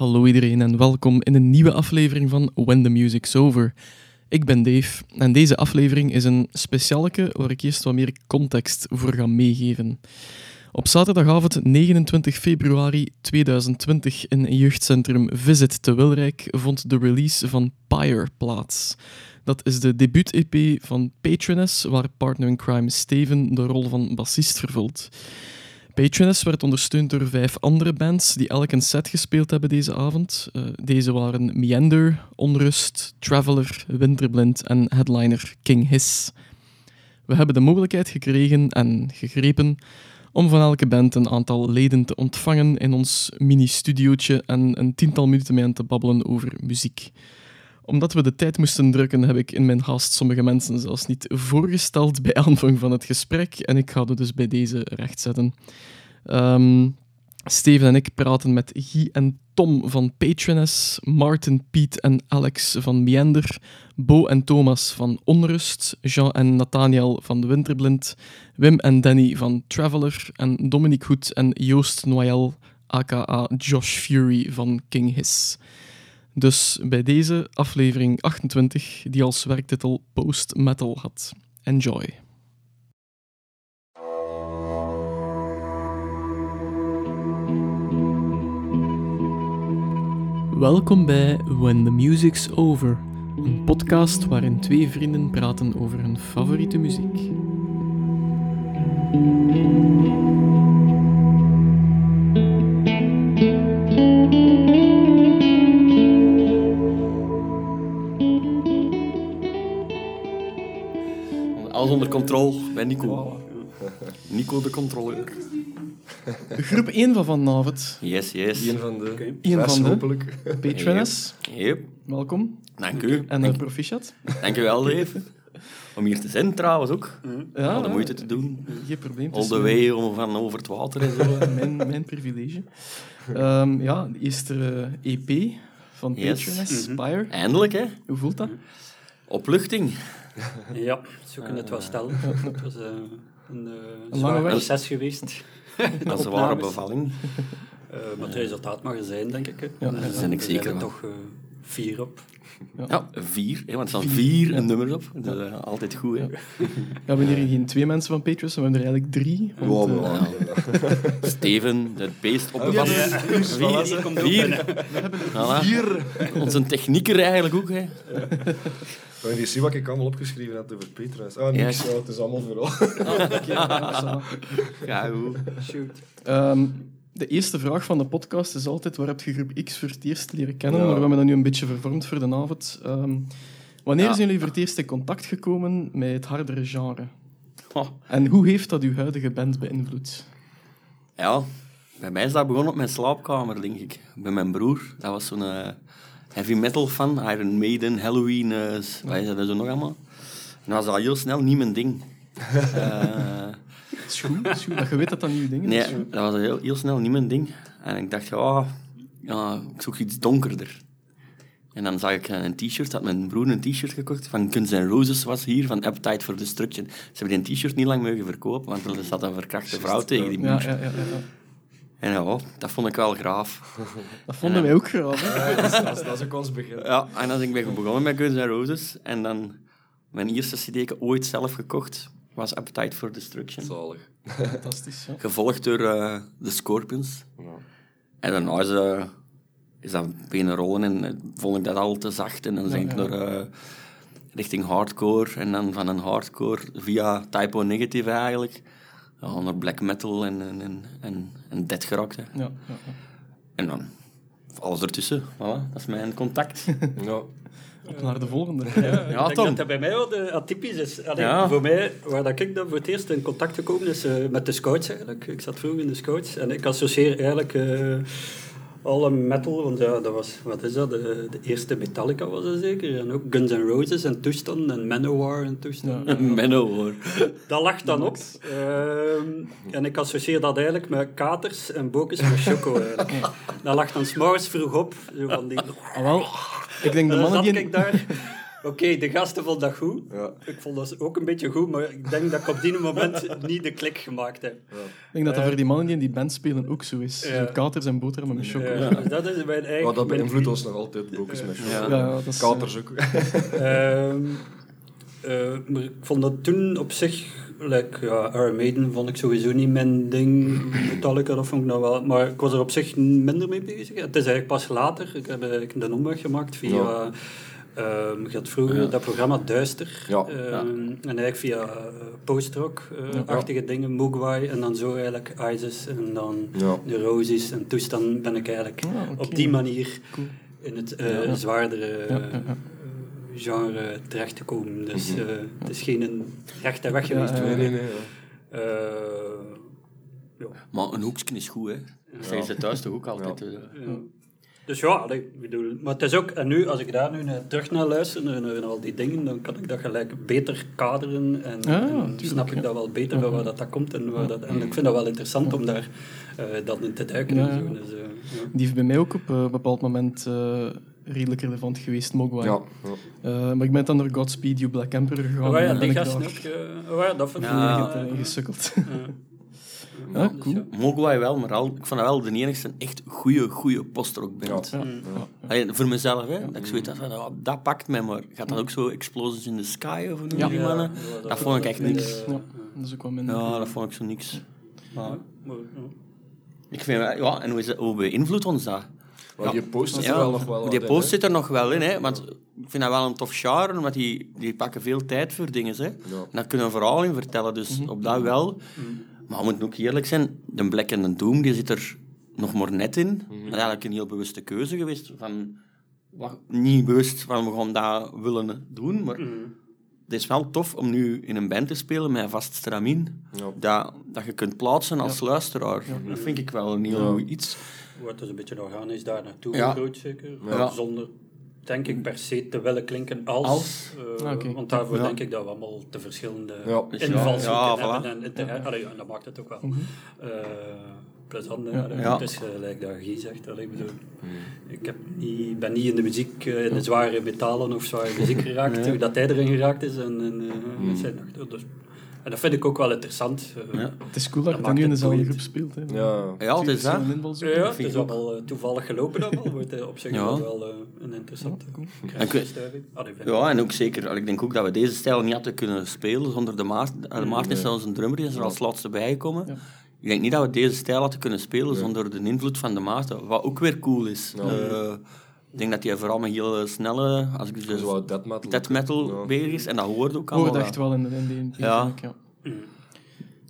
Hallo iedereen en welkom in een nieuwe aflevering van When the Music's Over. Ik ben Dave en deze aflevering is een specialeke waar ik eerst wat meer context voor ga meegeven. Op zaterdagavond 29 februari 2020 in jeugdcentrum Visit te Wilrijk vond de release van Pyre plaats. Dat is de debuut-EP van Patroness, waar partner in crime Steven de rol van bassist vervult. Patroness werd ondersteund door vijf andere bands die elk een set gespeeld hebben deze avond. Uh, deze waren Meander, Onrust, Traveller, Winterblind en headliner King Hiss. We hebben de mogelijkheid gekregen en gegrepen om van elke band een aantal leden te ontvangen in ons mini-studiootje en een tiental minuten mee aan te babbelen over muziek omdat we de tijd moesten drukken, heb ik in mijn gast sommige mensen zelfs niet voorgesteld bij aanvang van het gesprek. En ik ga het dus bij deze rechtzetten. Um, Steven en ik praten met Guy en Tom van Patroness, Martin, Piet en Alex van Meander, Bo en Thomas van Onrust, Jean en Nathaniel van De Winterblind, Wim en Danny van Traveller en Dominique Hoed en Joost Noël, aka Josh Fury van King Hiss. Dus bij deze aflevering 28, die als werktitel Post Metal had. Enjoy. Welkom bij When the Music's Over, een podcast waarin twee vrienden praten over hun favoriete muziek. Alles onder controle bij Nico. Nico de controleur. Groep 1 van vanavond. Yes, yes. Eén van de. Okay. Eén van de. hopelijk. Yep. Welkom. Dank u. En Dank, proficiat. Dank u wel, Dave. Om hier te zijn trouwens ook. Ja, Al de moeite te doen. Geen probleem. All the way om van over het water en zo. mijn, mijn privilege. Um, ja, de eerste EP van Yes. Patroness, Spire. Eindelijk, hè? Hoe voelt dat? Opluchting. Ja, zo kunnen het wel stellen. Het was eh, een, eh, lange zwaar weg. proces geweest. Dat is een ware Opnames. bevalling. Eh, maar het resultaat mag er zijn, denk ik. hè. Ja, daar ben ik er zeker er van. toch eh, vier op. Ja, vier. Hè, want er staan vier Ja. nummers op. Dat is eh, altijd goed, hè? Ja. We hebben hier geen twee mensen van Patroness, we hebben er eigenlijk drie. Want, Wow, eh. Steven, het beest op de ja, Vier, komt Vier. Voilà. Vier. Onze technieker eigenlijk ook, hè? Maar je ziet wat ik allemaal opgeschreven had over Petrus. Ah, niks. Ja, het is allemaal vooral. oké, ja, goed. Shoot. Ehm, de eerste vraag van de podcast is altijd waar heb je groep X voor het eerst leren kennen? Ja. Maar we hebben dat nu een beetje vervormd voor de avond. Ehm, wanneer Ja. zijn jullie voor het eerst in contact gekomen met het hardere genre? Oh. En hoe heeft dat uw huidige band beïnvloed? Ja, bij mij is dat begonnen op mijn slaapkamer, denk ik. Bij mijn broer. Dat was zo'n eh, heavy metal fan. Iron Maiden, Halloween, eh wat is dat zo nog allemaal? En dat was al heel snel niet mijn ding. Eh, Het is goed, is goed dat je weet dat dat nieuwe dingen nee, is. dat was heel, heel snel niet mijn ding. En ik dacht, ja, ja, ik zoek iets donkerder. En dan zag ik een t-shirt, had mijn broer een t-shirt gekocht van Guns N' Roses was hier, van Appetite for Destruction. Ze hebben die t-shirt niet lang mogen verkopen, want er zat een verkrachte vrouw tegen die muur. Ja, ja, ja. En ja, dat vond ik wel graaf. Dat vonden wij ook graag. hè. dat, is, dat, is, dat is ook ons begin. Ja, en dan ben ik begonnen met Guns N' Roses. En dan mijn eerste cd ooit zelf gekocht was Appetite for Destruction. Zalig. Fantastisch, ja. Gevolgd door eh The Scorpions. En daarna is, eh, is dat beginnen rollen en eh, vond ik dat al te zacht. En dan ben ik ja. naar richting hardcore. En dan van een hardcore via Typo Negative eigenlijk. Ja, naar black metal en, en, en, en, en death geraakt. hè. ja, ja, ja. En dan alles ertussen. Voilà, dat is mijn contact. Ja. Op naar de volgende. Ja, ik denk Tom. dat dat bij mij wel de, atypisch is. Allee, Ja. Voor mij, waar dat ik dan voor het eerst in contact gekomen is eh, met de scouts eigenlijk. Ik zat vroeger in de scouts en ik associeer eigenlijk eh, alle metal, want ja, dat was, wat is dat, de, de eerste Metallica was dat zeker. En ook Guns N' Roses en toestanden en Manowar en toestanden. Menno hoor. Dat lag dan op. Ehm, en ik associeer dat eigenlijk met katers en bokens met choco. Eigenlijk. Dat lag dan s'morgens vroeg op. Zo van die... Ah, wel, ik denk de mannen die... ik daar Oké, de gasten vonden dat goed. Ja. Ik vond dat ook een beetje goed, maar ik denk dat ik op die moment niet de klik gemaakt heb. Ik denk dat dat voor die mannen die in die band spelen ook zo is. Ja. Zo katers en boterhammen met choco. Ja, dus dat is mijn eigen... Maar dat beïnvloedt ons nog altijd, Bokes met Ja. Ja, ja, dat is, Katers ook. Ehm, eh, maar ik vond dat toen op zich, like, ja, Iron Maiden vond ik sowieso niet mijn ding. Metallica, dat vond ik nou wel. Maar ik was er op zich minder mee bezig. Het is eigenlijk pas later. Ik heb eigenlijk de omweg gemaakt via. Ja. ehm, je had vroeger Ja. dat programma Duister. Ja. Ehm, Ja. En eigenlijk via uh, post-rock-achtige dingen, Mogwai. En dan zo eigenlijk Isis en dan Ja. Neurosis en toestand ben ik eigenlijk Ah, op die manier Cool. in het eh, zwaardere Ja, ja, ja. eh, genre terecht te. Dus Mhm. eh, het is geen een rechte weg geweest. Nee. Eh. Maar een hoekje is goed, hè. Dat zeggen ze thuis toch ook altijd. Eh. Dus ja, allee, ik bedoel, maar het is ook, en nu, als ik daar nu naar, terug naar luister, naar, naar al die dingen, dan kan ik dat gelijk beter kaderen en, Ja, ja, en tuurlijk, snap ik ja. dat wel beter van waar dat, dat komt. En, waar dat, en ik vind dat wel interessant om daar eh dan in te duiken. Ja, en zo. Dus, eh, ja. Die is bij mij ook op een bepaald moment eh, redelijk relevant geweest, Mogwai. Ja, ja. Eh, maar ik ben dan door Godspeed You Black Emperor gegaan. Oh ja, die ik gasten eh, oh ja, dat vind ik Ja. in ja. Ja. Ja, Dus cool. ja. Mogwai wel, maar al, ik vond dat wel de enigste echt goede, goede postrock band. Ja, Mm. ja. Allee, voor mezelf, hè. Dat ik zoiets had van, oh, dat pakt mij, maar gaat dan ook zo Explosions in the Sky of hoe noem je Ja. die mannen? Ja, Dat vond ik echt niks. eh, Ja, dat is ook wel minder. Ja, dat vond ik zo niks. ja, maar, ja. Ik vind, ja, en hoe, is dat, hoe beïnvloedt ons dat? Maar die post is er Ja, wel nog wel die post in, zit er nog wel in, hè. Want ik vind dat wel een tof genre, omdat die, die pakken veel tijd voor dingen, hè. En daar kunnen we verhaal in vertellen, dus op dat wel. Maar we moeten ook eerlijk zijn, de Black and the Doom, die zit er nog maar net in. Dat is eigenlijk een heel bewuste keuze geweest. Van, wat, niet bewust van, we gaan dat willen doen, maar het is wel tof om nu in een band te spelen met een vast stramien. Ja. Dat, dat je kunt plaatsen als luisteraar. Dat vind ik wel een heel goed iets. wordt dus een beetje organisch daar naartoe Ja. gegroeid, zeker. Ja. Zonder, denk ik, per se te willen klinken als. Als. eh, Ah. Want daarvoor Ja. denk ik dat we allemaal te verschillende Ja. invalshoeken Ja, hebben. voilà. En, allee, en dat maakt het ook wel eh, Ja. Het is gelijk dat Guy zegt. allee, ik bedoel, ik heb niet, ben niet in de muziek, eh, in de zware metalen of zware muziek geraakt, hoe dat hij erin geraakt is. En, en, eh, met zijn. Dus, en dat vind ik ook wel interessant. eh. Ja. Het is cool dat Dat je nu in dezelfde groep speelt. Hè. Ja. Ja, het is dat. Ja, dat het is ook. allemaal eh, toevallig gelopen allemaal, maar het, eh, op zich Ja. wel een interessante vind Ja, en ook zeker, ik denk ook dat we deze stijl niet hadden kunnen spelen zonder de Maarten. De Maarten is zelfs een drummer, die is er als laatste bijgekomen. Ja. Ik denk niet dat we deze stijl hadden kunnen spelen zonder de invloed van de Maarten, wat ook weer cool is. Eh, ik denk dat hij vooral met heel snelle, als ik dus wel death metal. death metal Ja. bezig is, en dat hoort ook allemaal. Hoort echt wel in de, in de EP, Ja. ik, ja.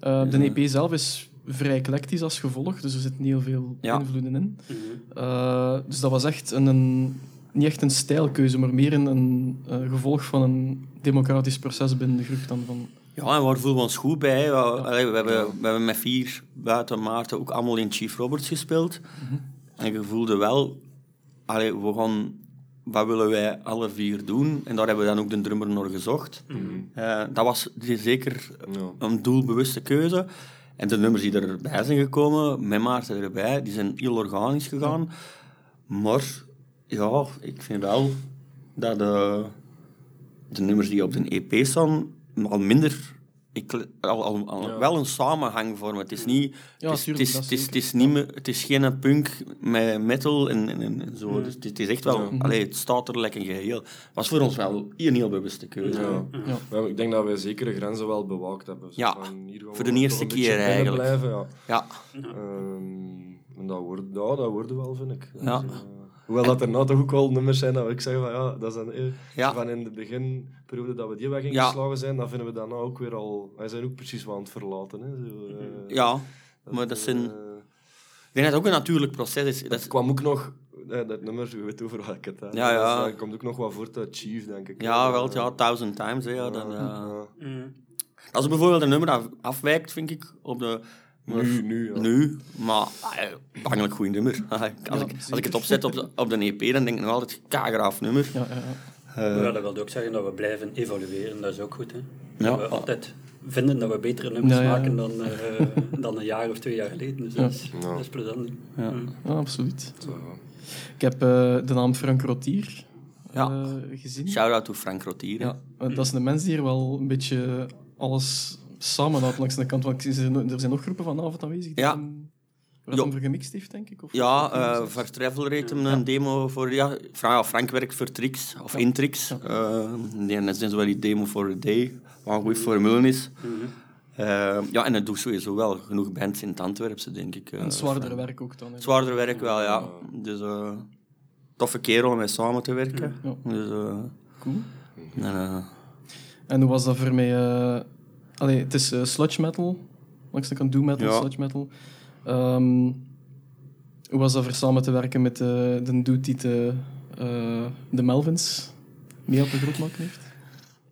Eh, de EP zelf is vrij eclectisch als gevolg, dus er zitten heel veel Ja. invloeden in. Mhm. Eh, dus dat was echt een, een, niet echt een stijlkeuze, maar meer een, een eh, gevolg van een democratisch proces binnen de groep dan van... Ja, en waar voelen we ons goed bij? We, allee, we, hebben, we hebben met vier buiten Maarten ook allemaal in Chief Roberts gespeeld. En je voelde wel, allee, we gaan, wat willen wij alle vier doen? En daar hebben we dan ook de drummer naar gezocht. Eh, dat was zeker Ja. een doelbewuste keuze. En de nummers die erbij zijn gekomen, met Maarten erbij, die zijn heel organisch gegaan. Maar ja, ik vind wel dat de, de nummers die op de EP staan, al minder... Ik, al, al, al Ja. wel een samenhang vormen. Het is niet... Ja, het, is, tuurlijk, het, is, het, is, zeker. het, is niet meer, het is geen punk met metal en, en, en zo. Dus het, is echt wel... Ja. Allee, het staat er lekker geheel. was voor ons wel een heel bewuste keuze. Ja. Ik denk dat wij zekere grenzen wel bewaakt hebben. Zo Ja, voor de eerste keer eigenlijk. Blijven, ja. Ja, Ehm, en dat wordt, ja, dat worden wel, vind ik. Ja. Dus, eh, hoewel dat er nou toch ook wel nummers zijn dat ik zeg van ja, dat zijn eh, Ja. van in de beginperiode dat we die weg Ja. ingeslagen zijn, dan vinden we dat nou ook weer al. Wij zijn ook precies wel aan het verlaten. Hè. Zo, eh, ja. Maar dat zijn... eh, Ik denk dat het ook een natuurlijk proces is. Dat het is kwam ook nog, eh, dat nummer, je weet over wat ik het heb. Ja, ja. Is- dat komt ook nog wat voort uit Chief, denk ik. ja, wel, Eh, ja, thousand times. Hè, ja, dan, eh, ja. Mhm. Als er bijvoorbeeld een nummer af, afwijkt, vind ik, op de... Nu, nu, ja. Nu, maar bangelijk goed nummer. Als, ik, als zeker. ik het opzet op de, op de EP, dan denk ik nog altijd, kagraaf nummer. Ja, ja, ja. Ja, dat wil ook zeggen dat we blijven evalueren, dat is ook goed. Hè? Ja. Dat we altijd vinden dat we betere nummers Ja, ja, ja. maken dan, eh, dan een jaar of twee jaar geleden. Dus dat, is, Ja. dat is plezant. Ja. Mm. Ja, absoluut. Ik heb eh, de naam Frank Rotier Ja. gezien. Shout-out to Frank Rotier. Ja, want dat is een mens die hier wel een beetje alles samenhoudt langs de kant. Want er zijn- er zijn nog groepen vanavond aanwezig die Ja. hem- waar Ja. hem voor gemixt heeft, denk ik. Of, Ja, eh Traveler heeft hem een demo voor... Ja, Fra- ja, Frank werkt voor Trix, of in Trix. Eh, nee, en dat is wel die demo voor a Day, wat een goede formule is. Eh, ja, en het doet sowieso wel genoeg bands in het Antwerpse, denk ik. eh, en zwaardere werk ook dan. hè. Zwaarder werk wel, ja. Dus eh toffe kerel om mee samen te werken. Ja. Dus, eh, Cool. en, En hoe was dat voor mij? Allee, het is eh, sludge metal. Langs de kant doom metal, Ja. sludge metal. Ehm, hoe was dat voor samen te werken met eh, de dude die de, eh, de Melvins mee op de groep maken heeft?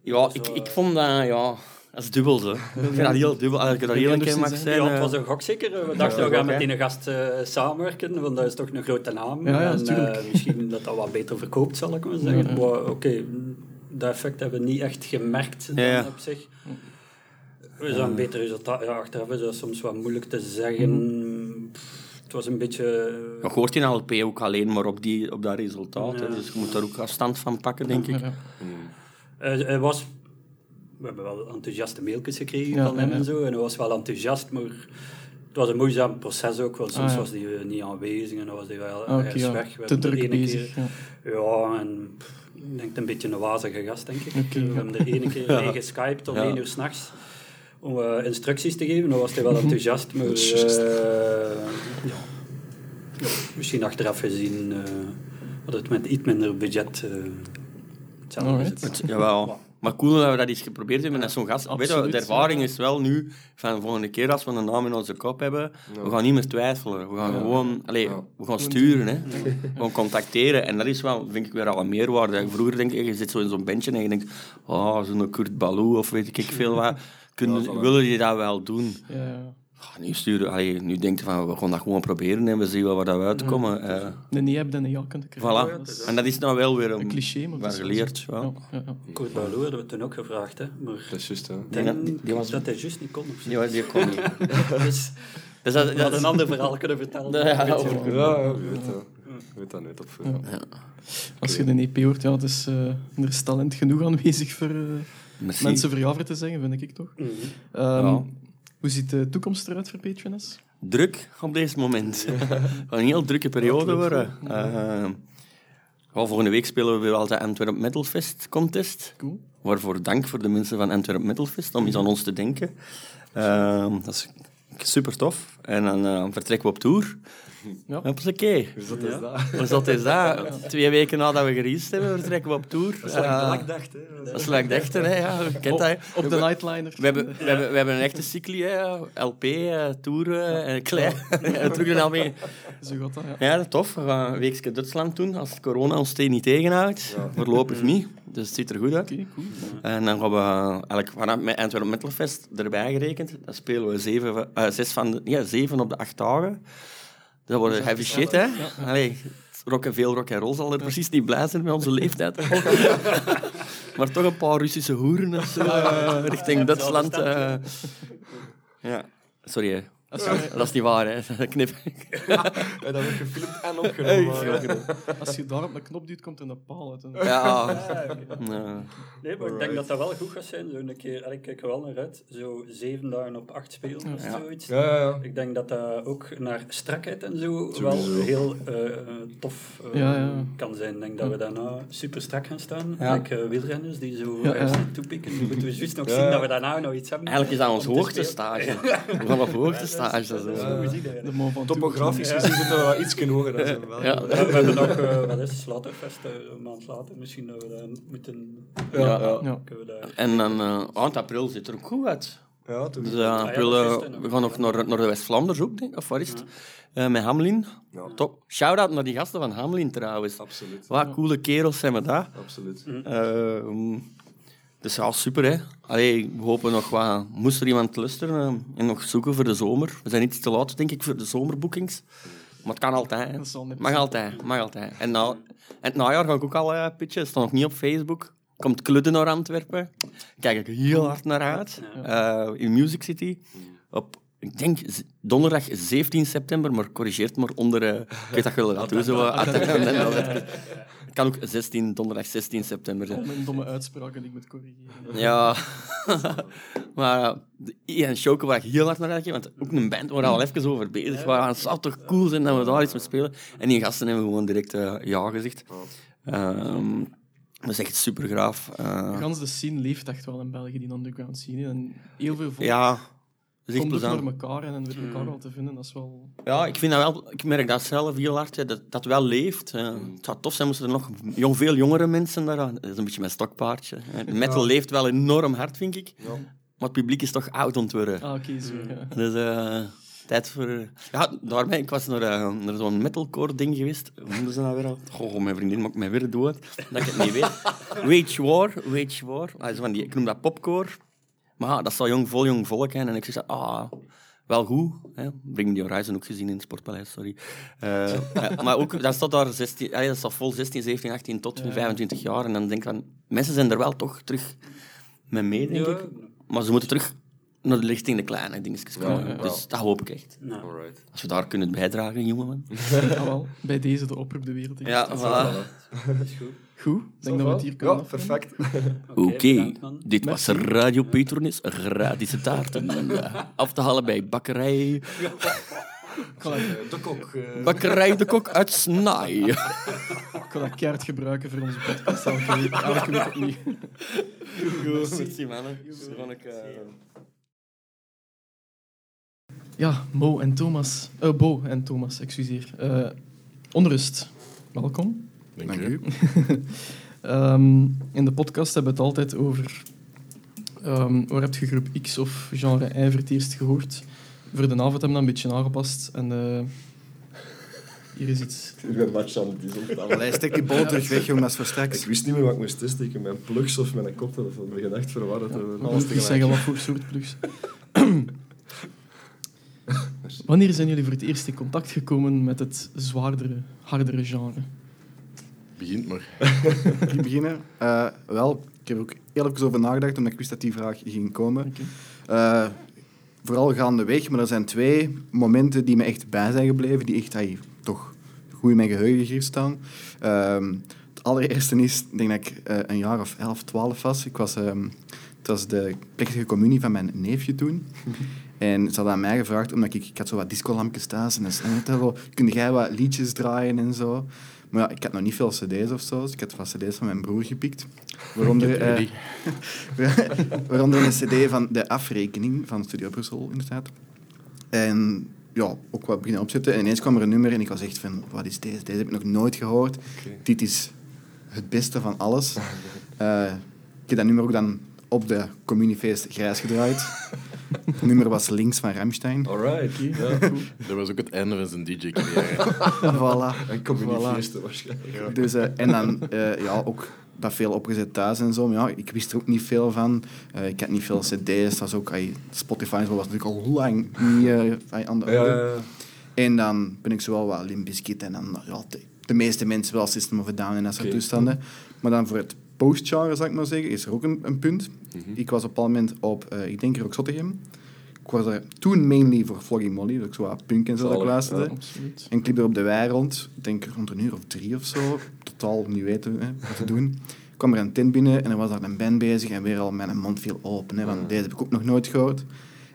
ja, ik, ik vond dat, ja... Dat is dubbel, zo. Ik vind dat heel dubbel. Als ik er Wil heel keer mag zijn? Ja, het was een gok zeker. We dachten, Ja, we gaan met die gast eh, samenwerken, want dat is toch een grote naam. Ja, ja, en misschien dat dat wat beter verkoopt, zal ik maar zeggen. Ja, ja. Maar oké, dat effect hebben we niet echt gemerkt dan Ja, ja. op zich. We zijn een beter resultaat. Ja, achteraf is dat soms wat moeilijk te zeggen. Pff, Het was een beetje... Je hoort in LP ook alleen maar op, die, op dat resultaat. hè. Ja. Dus je moet daar ook afstand van pakken, denk ik. Ja, ja. Hij, hij was... We hebben wel enthousiaste mailtjes gekregen Ja, van hem ja, ja. en zo. En hij was wel enthousiast, maar het was een moeizaam proces ook. Want soms Ah, ja. was hij eh, niet aanwezig en dan was hij wel oké, ergens ja. weg. We Te de bezig. keer- Ja. Ja, en pff, ik denk een beetje een wazige gast, denk ik. Oké, we ja. hebben er ene keer mee geskyped om Ja. één uur s'nachts om eh, instructies te geven. Dan was hij wel enthousiast, maar eh, ja. Ja, misschien achteraf gezien eh had het met iets minder budget uh, hetzelfde zit. Jawel. Maar cool dat we dat eens geprobeerd hebben met zo'n gast. Weet je, Absoluut, de ervaring is wel nu, van de volgende keer als we een naam in onze kop hebben, we gaan niet meer twijfelen. We gaan gewoon, allee, Ja. we gaan sturen, hè. We gaan contacteren. En dat is wel, vind ik, weer al een meerwaarde. Vroeger denk ik, je zit zo in zo'n bandje en je denkt, oh, zo'n Kurt Balou of weet ik veel wat. Kunnen, Ja, willen die dat wel doen? Ja, ja. Ah, nu, sturen, allee, nu denk je van, we gaan dat gewoon proberen en we zien wel waar dat we uitkomen. Eh, Een nee hebt en een ja kunt krijgen. voilà. Dat is En dat is nou wel weer een, een cliché, maar wel dat is wel geleerd. zo. Ja. Ja, ja, ja. Kurt Balou hadden we toen ook gevraagd, hè. Maar Dat is juist, hè. ik denk Ja, die- die was- dat hij juist niet kon. Of zo. Die, die kon niet. Dus Dus dat, is- een ander verhaal kunnen vertellen. Ja, Weet je over- wel. Ja, ja, weet dat. Weet dat net op. eh. Ja. Als je de EP hoort, ja, eh, er is talent genoeg aanwezig voor eh, Merci. mensen voor jou te zeggen, vind ik toch. Mhm. Ehm, Ja. Hoe ziet de toekomst eruit voor Patroness? Druk op deze moment. een heel drukke periode worden. Wel, volgende week spelen we weer al de Antwerp Metal Fest contest. Cool. Waarvoor dank voor de mensen van Antwerp Metal Fest om eens aan ons te denken. Eh, dat is super tof. En dan eh, vertrekken we op tour. Ja. Hoppakee. Dus dat is dat. Dus dat is dat. Twee weken nadat we gereleased hebben, vertrekken we op tour. Dat is Eh, gelijk dacht, hè. dat is ik dacht, hè. Ja, kent dat. hè. Op de Nightliner. We hebben, we, hebben, we hebben een echte cycli, hè. LP, eh, Tour, eh, en klein. En terug naar mee. Zo gaat dat, ja. Ja, tof. We gaan een weekje Duitsland doen, als corona ons niet tegenhoudt. Voorlopig niet, dus het ziet er goed uit. Oké, cool. En dan gaan we eigenlijk vanaf met Antwerp Metal Fest erbij gerekend. Dan spelen we zeven, eh, zes van de, ja, zeven op de acht dagen. Dat wordt heavy shit, hè? Allee, rock en veel rock en roll zal er precies niet blij zijn met onze leeftijd. maar toch een paar Russische hoeren of zo, eh, richting Duitsland. eh. ja, sorry, dat is niet waar, hè? Knip. Ja, dat wordt gefilmd en opgenomen. als je daar op een knop duwt, komt er een paal uit. Ja, ja. Nee, maar ik denk dat dat wel goed gaat zijn. Zo een keer, ik kijk er wel naar uit. Zo zeven dagen op acht spelen of Ja. zoiets. Ja, ja, ja. Ik denk dat dat ook naar strakheid en zo Sowieso. wel heel eh, eh, tof eh, Ja, ja. kan zijn. Ik denk dat we daarna super strak gaan staan. Ja. Like eh, wielrenners die zo Ja, ergens ja. naartoe pikken. Dan moeten we juist nog Ja. zien dat we daarna nog iets hebben. Eigenlijk is dat ons hoogtestage. We gaan op hoogtestage. Dat is goed man van Topografisch gezien zitten we wel iets hoger. dan zo wel. Ja. We hebben nog, eh, wat is het, Slaughterfest, eh, een maand later. Misschien dat we daar moeten... Ja, ja. Ja. Kunnen we daar... En dan, eh eind april zit er ook goed uit. Ja, toen. Dus eh, april, we gaan nog naar, naar de West-Vlaanders ook, denk ik. Of waar is het? Eh, met Hamlin. Ja. Top. Shout-out naar die gasten van Hamlin trouwens. Absoluut. Wat coole kerels zijn we daar. Absoluut. Dus ja, super hè. Allee, we hopen nog wat. Moest er iemand luisteren eh, en nog zoeken voor de zomer? We zijn iets te laat, denk ik, voor de zomerboekings. Maar het kan altijd. hè. Dat niet Mag altijd, mag altijd. En, nou, en het najaar ga ik ook al eh, pitchen. Het staat nog niet op Facebook. Komt Kludden naar Antwerpen. Kijk ik heel hard naar uit. Eh, in Music City. Op ik denk donderdag 17 september, maar corrigeert maar onder... eh, ik weet dat je wel gaat doen, zo. Het kan ook 16, donderdag 16 september zijn. Mijn domme uitspraken die ik moet corrigeren. Ja, maar de Ian Shoken waar ik heel hard naar uitkijk, want ook een band waar we al even over bezig waren. Het zou toch cool zijn dat we daar iets mee spelen. En die gasten hebben gewoon direct eh, ja gezegd. Ehm, dat is echt super. Gans de scene leeft echt wel in België, die underground scene. En heel veel volk ja, is echt plezant. naar elkaar en weet elkaar wel te vinden. Dat is wel... Ja, ik, vind dat wel, ik merk dat zelf heel hard, hè, dat dat wel leeft. Eh, het zou tof zijn moesten er nog jong, veel jongere mensen daar aan. Dat is een beetje mijn stokpaardje. hè. Metal leeft wel enorm hard, vind ik. Maar het publiek is toch oud ontworpen. Ah, oké, zo. Ja. Dus eh, tijd voor... Ja, daarmee, ik was naar, eh, naar zo'n metalcore ding geweest. Hoe noemden ze dat weer al? Goh, mijn vriendin maakt mij weer dood. Dat ik het niet weet. Wage War, Wage War. Ah, van die, ik noem dat popcore. Maar ja, dat zal jong, vol jong volk zijn. En ik zeg, ah, wel goed. Hè. Bring the Horizon ook gezien in het Sportpaleis, sorry. Eh, ja, maar ook, dat staat daar 16, ah, ja, dat staat vol 16, 17, 18 tot 25 jaar. En dan denk ik van, mensen zijn er wel toch terug mee mee, denk Ja. ik. Maar ze moeten terug naar de richting de kleine dingetjes komen. Dus dat hoop ik echt. Als we daar kunnen bijdragen, jongen. Wel. Bij deze de oproep de wereld. in. Ja, voilà. is goed. Goed, ik denk dat we het hier kunnen Ja, perfect. Oké, dit was Radio Petronis, gratis taarten. eh, Af te halen bij bakkerij, De kok. eh, bakkerij De Kok uit Snaai. Ik kan dat keihard gebruiken voor onze podcast. Elke week, elke week opnieuw. Goed, merci mannen. Eh, Ja, Mo en Thomas. Eh, Bo en Thomas, excuseer. Eh, onrust. Welkom. Dank u. Ehm, in de podcast hebben we het altijd over ehm, waar heb je groep X of genre Y voor het eerst gehoord. Voor de avond hebben we dat een beetje aangepast. En eh, hier is iets. Ik ben match aan het. Allee, stek die bol terug weg, jongen, dat is voor Ik straks. wist niet meer wat ik moest testen. Mijn plugs of mijn koptelefoon. Ik ben echt verwarrd. Ja, alles tegelijk. zeggen wat voor soort plugs. Wanneer zijn jullie voor het eerst in contact gekomen met het zwaardere, hardere genre? Begint maar. Ik beginnen. Eh, wel, ik heb er ook heel even over nagedacht, omdat ik wist dat die vraag ging komen. Oké. Eh, vooral gaandeweg, maar er zijn twee momenten die me echt bij zijn gebleven, die echt ay, toch goed in mijn geheugen gegrift staan. Ehm, het allereerste is, ik denk dat ik eh, een jaar of 11, 12 was. Ik was ehm, het was de plechtige communie van mijn neefje toen. En ze hadden aan mij gevraagd, omdat ik, ik had zo wat discolampjes thuis en dan zei kun jij wat liedjes draaien en zo. Maar ja, ik had nog niet veel cd's of zo, dus ik had wat cd's van mijn broer gepikt. Waaronder, eh, waaronder een cd van de afrekening van Studio Brussel, inderdaad. En ja, ook wat beginnen opzetten. En ineens kwam er een nummer en ik was echt van, wat is deze? Deze heb ik nog nooit gehoord. Dit is het beste van alles. Eh, ik heb dat nummer ook dan op de communiefeest grijs gedraaid. Het nummer was links van Ramstein. Alright. Ja. Dat was ook het einde van zijn DJ-carrière. voilà. En communiefeesten waarschijnlijk. Dus, eh, en dan eh, ja, ook dat veel opgezet thuis en zo. Maar ja, ik wist er ook niet veel van. Eh, ik had niet veel cd's. Dat was ook, ay, Spotify en zo was natuurlijk al lang niet eh, aan de Ja, orde. ja, ja. En dan ben ik zowel wat Limp Bizkit en dan ja, de, de meeste mensen wel System of a Down en dat soort toestanden. Maar dan voor het postgenre, zal ik maar zeggen, is er ook een, een punt. Mhm. Ik was op een moment op, eh, ik denk Rock Zottegem. Ik was er toen mainly voor Flogging Molly, dat ik zo punk en zo dat ik luisterde. ja. En ik liep er op de wei rond, ik denk rond een uur of drie of zo. Totaal niet weten hè, wat te doen. Ik kwam er een tent binnen en er was daar een band bezig en weer al mijn mond viel open. Hè, want deze heb ik ook nog nooit gehoord.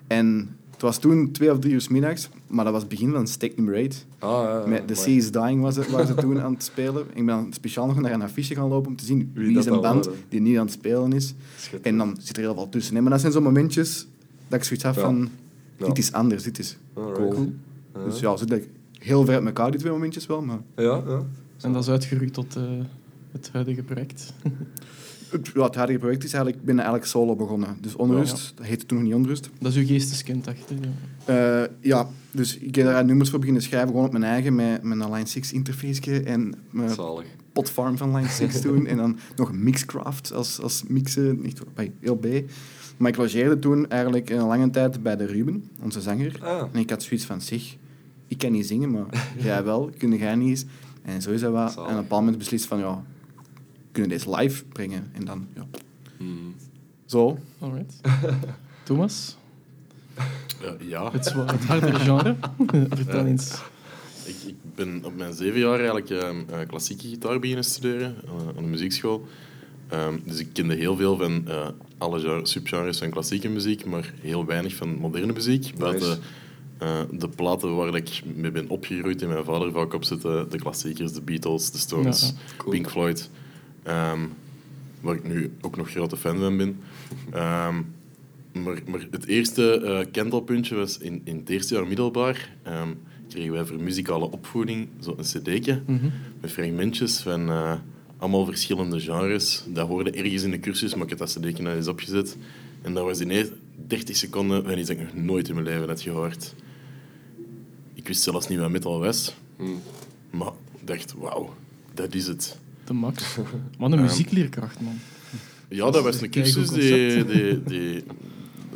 En was toen twee of drie uur 's middags, maar dat was het begin van Steak Nummer 8. Ah, ja, ja, Met The. Sea is Dying was het, waren ze toen aan het spelen. Ik ben speciaal nog naar een affiche gaan lopen om te zien wie, dat is een band waren. die niet aan het spelen is. En dan zit er heel veel tussen. hè. Maar dat zijn zo momentjes dat ik zoiets heb Ja. van, Ja. dit is anders, dit is Alright. cool. Ja. Dus ja, zit ik heel ver uit elkaar, die twee momentjes wel, maar... Ja, ja. En dat is uitgegroeid tot eh, het huidige project. Het, ja, het huidige project is eigenlijk, ik ben eigenlijk solo begonnen. Dus Onrust, dat heette toen nog niet Onrust. Dat is uw geesteskind achter. Ja. Eh, ja, dus ik heb daar nummers voor beginnen schrijven, gewoon op mijn eigen, met mijn Line 6 interface en mijn Zalig. potfarm van Line 6 toen. en dan nog Mixcraft als, als mixen, echt bij heel B. Maar ik logeerde toen eigenlijk een lange tijd bij de Ruben, onze zanger. Ah. En ik had zoiets van, zeg, ik kan niet zingen, maar jij wel, kun jij niet eens? En zo is dat wel. En op een bepaald moment beslist van, ja, kunnen deze live brengen? En dan, ja, Hmm. zo. Alright. Thomas? Ja, Het, het hardere genre. Vertel eens. ik, ik ben op mijn zeven jaar eigenlijk ehm, eh, klassieke gitaar beginnen studeren eh, aan de muziekschool. Ehm, dus ik kende heel veel van eh, alle genre- subgenres van klassieke muziek, maar heel weinig van moderne muziek. Buiten eh, de platen waar ik mee ben opgegroeid en mijn vader vaak op zette, de klassiekers, de Beatles, de Stones, Ja, Pink Floyd. Ehm, waar ik nu ook nog grote fan van ben. Ehm, maar, maar het eerste eh kentelpuntje was in, in het eerste jaar middelbaar. ehm, kregen wij voor muzikale opvoeding zo'n cd'tje Mhm. met fragmentjes van eh, allemaal verschillende genres. Dat hoorde ergens in de cursus, maar ik heb dat cd'tje nou eens opgezet. En dat was ineens 30 seconden van iets dat ik nog nooit in mijn leven had gehoord. Ik wist zelfs niet wat metal was. Maar ik dacht, wauw, dat is het. De max. Wat een muziekleerkracht, man. Ja, dat was een cursus die, die, die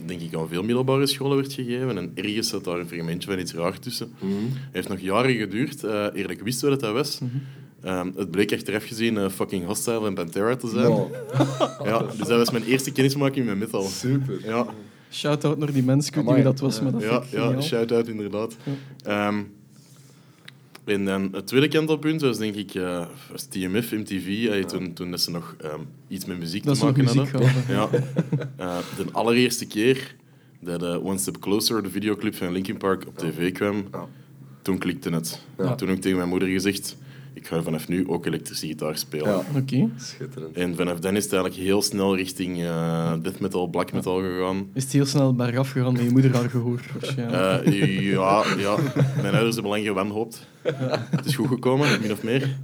denk ik aan veel middelbare scholen werd gegeven. En ergens zat daar een fragmentje van iets raar tussen. Mhm. Het heeft nog jaren geduurd, eh eer ik wist wat dat was. Ehm, het bleek achteraf gezien eh, fucking Hostile en Pantera te zijn. Wow, Ja, dus dat was mijn eerste kennismaking met metal. super. Ja, Shout-out naar die mens, ik weet niet Amai. wie dat was, maar dat ja, ja shout-out inderdaad. Ehm, en dan het tweede kantelpunt was denk ik eh, was TMF, MTV, eh, toen, toen dat ze nog ehm, iets met muziek Dat te maken muziek hadden. hadden. Ja. Eh, de allereerste keer dat eh, One Step Closer, de videoclip van Linkin Park, op tv kwam, Ja. toen klikte het. Ja. Toen heb ik tegen mijn moeder gezegd, ik ga vanaf nu ook elektrische gitaar spelen. Ja, Oké. schitterend. En vanaf dan is het eigenlijk heel snel richting eh death metal, black metal gegaan. Is het heel snel bergaf gegaan met je moeder haar gehoor, waarschijnlijk. Eh, ja, ja, mijn ouders hebben lang gewanhoopt. Het is goed gekomen, min of meer.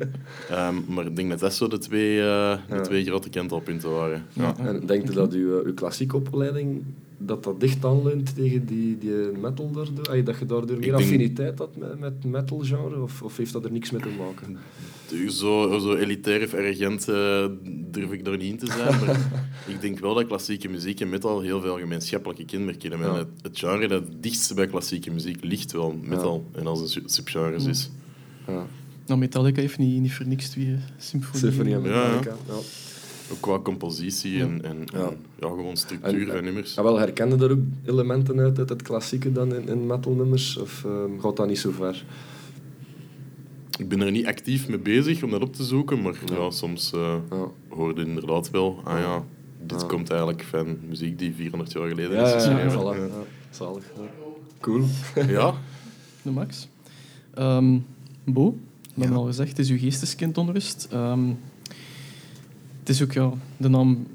Ehm, maar ik denk dat dat zo de twee, eh, de Ja. twee grote kentelpunten waren. Ja. En denkt u dat uw, uw klassieke opleiding dat dat dicht aanleunt tegen die, die metal daardoor? Ay, Dat je daardoor meer denk- affiniteit had met, met metal genre? Of, of heeft dat er niks mee te maken? Zo, zo elitair of arrogant eh, durf ik daar niet in te zijn. Maar ik denk wel dat klassieke muziek en metal heel veel gemeenschappelijke kenmerken hebben. Ja. Het, het genre dat het dichtst bij klassieke muziek ligt wel metal. En als een su- subgenres is. Ja. Nou, Metallica heeft niet, niet voor niks twee symfonieën. Metallica. Ja. Ook qua compositie en, en, en Ja. gewoon structuur En- van nummers. Ja, wel, herkende daar ook elementen uit, uit het klassieke dan in, in metalnummers? Of ehm, gaat dat niet zo ver? Ik ben er niet actief mee bezig om dat op te zoeken, maar Ja. ja. soms eh Ja. hoorde je inderdaad wel, ah ja, dit Ja. komt eigenlijk van muziek die 400 jaar geleden Ja, is ja, ja, geschreven. voilà. Ja. Zalig. Ja. Cool. Ja, De max. Ehm, Bo, we hebben al gezegd, het is uw geesteskind onrust. Het is ook, ja, de naam,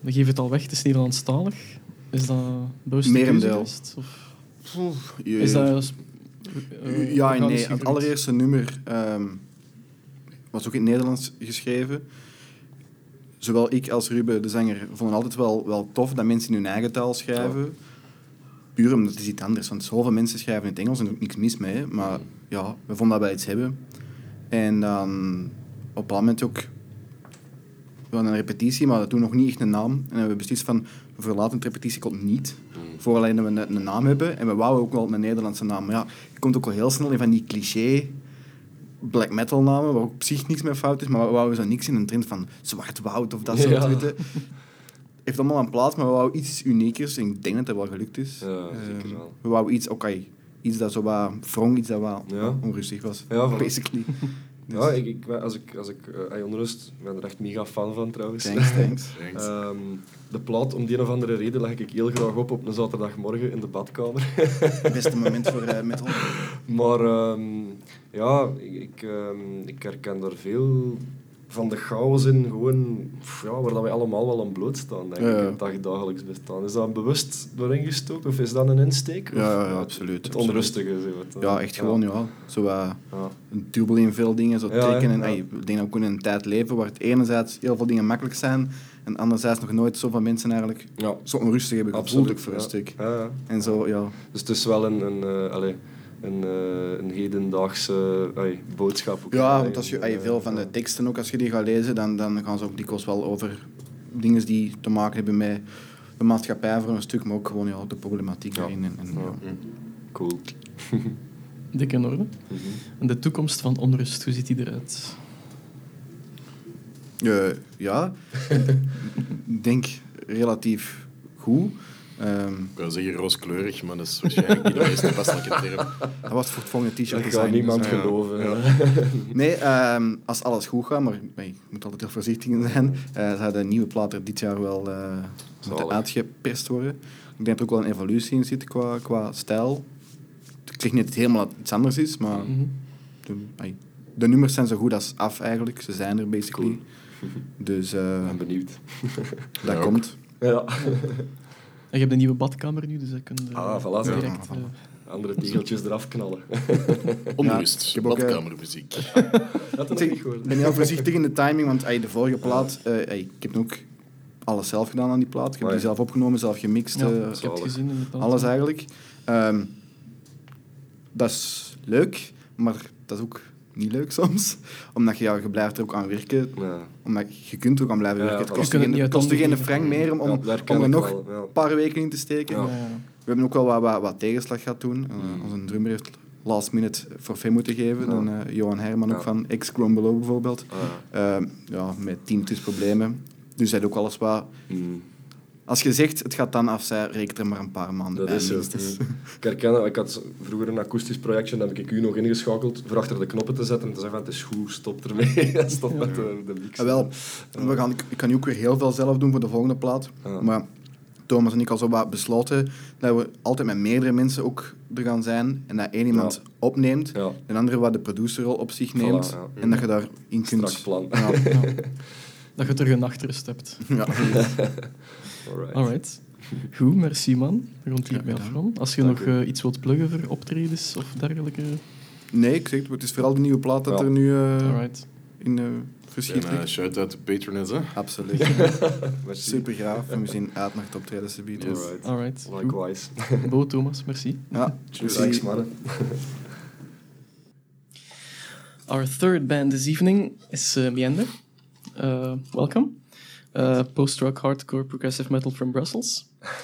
we geven het al weg, het is Nederlandstalig. Is dat bewust Merendeel. Of is dat... eh, ja en nee. Het allereerste nummer ehm, was ook in het Nederlands geschreven. Zowel ik als Ruben, de zanger, vonden altijd wel, wel tof dat mensen in hun eigen taal schrijven. Puur omdat het is iets anders. Want zoveel mensen schrijven in het Engels en er is ook niks mis mee. Maar ja, we vonden dat wij iets hebben. En dan op een bepaald moment ook hadden een repetitie, maar toen nog niet echt een naam. En we hebben beslist van, we verlaten het repetitiekot niet. Voor alleen dat we een, een naam hebben. En we wouden ook wel een Nederlandse naam. Maar ja, je komt ook wel heel snel in van die cliché black metal namen, waar ook op zich niks mee fout is. Maar we wouden zo niks in een trend van Zwart Woud of dat soort Ja. je. Heeft allemaal een plaats, maar we wouden iets uniekers. En ik denk dat dat wel gelukt is. Ja, zeker Ehm, wel. We wouden iets, oké, iets dat zo wat wrong, iets dat wat Ja. onrustig was. Ja, basically. Dus, Ja, ik, ik, als ik, als ik eh, onrust, ik ben er echt mega fan van trouwens. Thanks, thanks. thanks. Ehm, de plaat, om die een of andere reden, leg ik heel graag op op een zaterdagmorgen in de badkamer. Beste moment voor eh, metal. Maar ehm, ja, ik, ik, ehm, ik herken daar veel van de chaos in, gewoon, pff, ja, waar dat wij allemaal wel aan blootstaan, denk ik, ja. in het dagdagelijks bestaan. Is dat bewust doorheen gestoken of is dat een insteek? Of, Ja, ja, eh, absoluut, Het absoluut. onrustige, zo het, eh, Ja, echt gewoon, ja. Zo Ja. een dubbel in veel dingen, zo trekken. En, ey, ik denk dat we ook in een tijd leven waar het enerzijds heel veel dingen makkelijk zijn en anderzijds nog nooit zoveel mensen eigenlijk zo onrustig hebben gevoeld voor een stuk. En zo, ja. Dus het is wel een, een, eh, allee, een, eh, een hedendaagse ay, boodschap. Ook, Ja, eh, want als je, eh, veel van de teksten ook, als je die gaat lezen, dan, dan gaan ze ook dikwijls wel over dingen die te maken hebben met de maatschappij voor een stuk, maar ook gewoon ja, de problematiek Ja. daarin. En, en, ja. Ja. Cool. Dik in orde. Mhm. En de toekomst van onrust, hoe ziet die eruit? Eh, ja, ik denk relatief goed. Ehm, Ik wou zeggen rooskleurig, maar dat is waarschijnlijk niet de meest toepasselijke term. dat was voor het volgende t-shirt Dat gaat niemand dus, eh, geloven. ja. Nee, ehm, als alles goed gaat, maar je moet altijd heel voorzichtig in zijn, eh zou de nieuwe plaat er dit jaar wel eh moeten uitgeperst worden. Ik denk dat er ook wel een evolutie in zit qua, qua stijl. Ik zeg niet dat het helemaal iets anders is, maar Mhm. de, nummers zijn zo goed als af eigenlijk. Ze zijn er basically. Dus eh, Ik ben benieuwd. dat komt. Ja. En je hebt een nieuwe badkamer nu, dus dat kun je Ah, voilà, direct... Ja, eh, Andere tegeltjes eraf knallen. Onrust, ik heb ook, eh, badkamermuziek. Dat Ik ik ben heel voorzichtig in de timing, want de vorige plaat, eh, ik heb ook alles zelf gedaan aan die plaat. Ik heb die zelf opgenomen, zelf gemixt. ja, eh, ik heb het gezien inderdaad. Alles eigenlijk. Ehm, dat is leuk, maar dat is ook niet leuk soms. Omdat je, ja, je blijft er ook aan werken. Ja. Omdat je kunt er ook aan blijven Ja, werken. Het kost geen, kost geen frank handen meer om, er nog een paar weken in te steken. Ja. Ja. We hebben ook wel wat, wat, wat tegenslag gehad toen. Uh, onze drummer heeft last minute forfait moeten geven. Ja. Dan eh, Johan Herman ook van ex-Grumbelo bijvoorbeeld. Ah, Ehm, ja, met teamtusproblemen. Dus hij had ook alles wat... mm. Als je zegt, het gaat dan af, zij rekent er maar een paar maanden Dat bij is zo. Mm. Ik herken dat. Ik had vroeger een akoestisch projectje, dan heb ik u nog ingeschakeld voor achter de knoppen te zetten en te zeggen van het is goed, stop ermee. stop met de, de mix. Ja, wel, we gaan, ik, ik kan nu ook weer heel veel zelf doen voor de volgende plaat. Ja. Maar Thomas en ik al zo wat besloten dat we altijd met meerdere mensen ook er gaan zijn. En dat één iemand Ja. opneemt, Ja, en andere wat de producerrol op zich neemt. ja. En dat je daarin kunt... strak plan. Ja, Ja. Dat je terug een nachtrust hebt. Alright. Alright. Goed, merci man. Het hierbij gedaan. afronden. Als je Dank nog eh, iets wilt pluggen voor optredens of dergelijke. Nee, ik zeg het, het is vooral de nieuwe plaat dat er nu eh, in uh, verschiet eh, ligt. shout-out to Patroness, hè. Absoluut. Super graaf. En we zien uit naar het optreden, subiet. Yes. Alright. Alright. Goed. Likewise. Bo, Thomas, merci. Ja, Thanks, mannen. Our third band this evening is uh. Uh, welcome. Uh, Post-rock, hardcore, progressive metal from Brussels.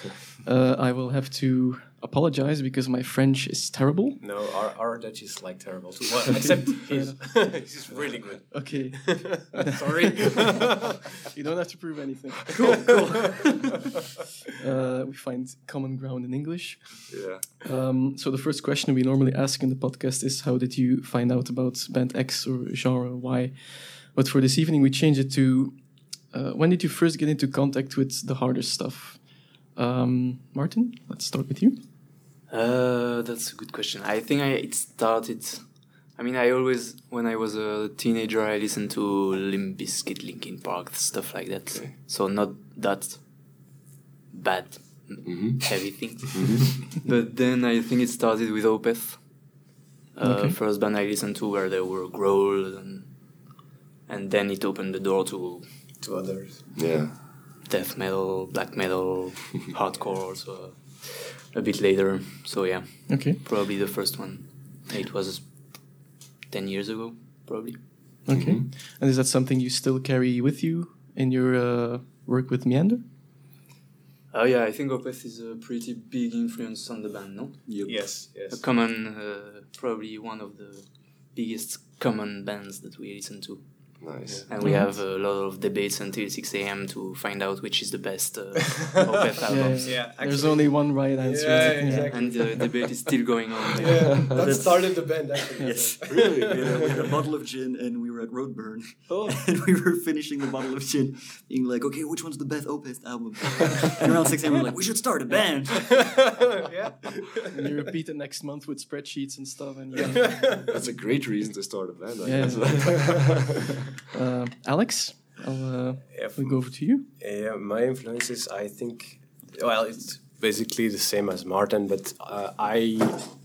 Uh, I will have to apologize because my French is terrible. No, our, our Dutch is like terrible too. Well, except he's, he's really good. Okay, Sorry. you don't have to prove anything. Cool, cool. uh, we find common ground in English. Yeah. Um, so the first question we normally ask in the podcast is, how did you find out about band X or genre Y? But for this evening, we change it to, uh, when did you first get into contact with the harder stuff? Um, Martin, let's start with you. Uh, that's a good question. I think I it started. I mean, I always when I was a teenager, I listened to Limp Bizkit, Linkin Park, stuff like that. Okay. So not that bad, Mhm. heavy thing. but then I think it started with Opeth. Uh, Okay. First band I listened to where there were growls and and then it opened the door to to others. Yeah. death metal, black metal, hardcore also a bit later. So yeah, Okay, probably the first one. It was 10 years ago, probably. okay. Mhm. And is that something you still carry with you in your uh, work with Meander? Oh yeah, I think Opeth is a pretty big influence on the band, no? Yes, A yes. common, uh, probably one of the biggest common bands that we listen to. Nice. And we have a lot of debates until 6 a.m. to find out which is the best uh, Opeth albums. Yeah, There's actually- only one right answer. Yeah, Yeah. exactly. And the debate is still going on. Yeah, that That's- started the band actually. Yes, really. We had, a, we had a bottle of gin and we were at Roadburn. Oh. And we were finishing the bottle of gin, being like, okay, which one's the best Opeth album? and around 6 a.m. we were like, we should start a band. yeah. And you repeat it next month with spreadsheets and stuff. And yeah. That's a great reason to start a band. I Yeah. guess. Uh, Alex, I'll, uh, Yeah, we'll go over to you. Yeah, my influences, I think, well, it's basically the same as Martin, but uh, I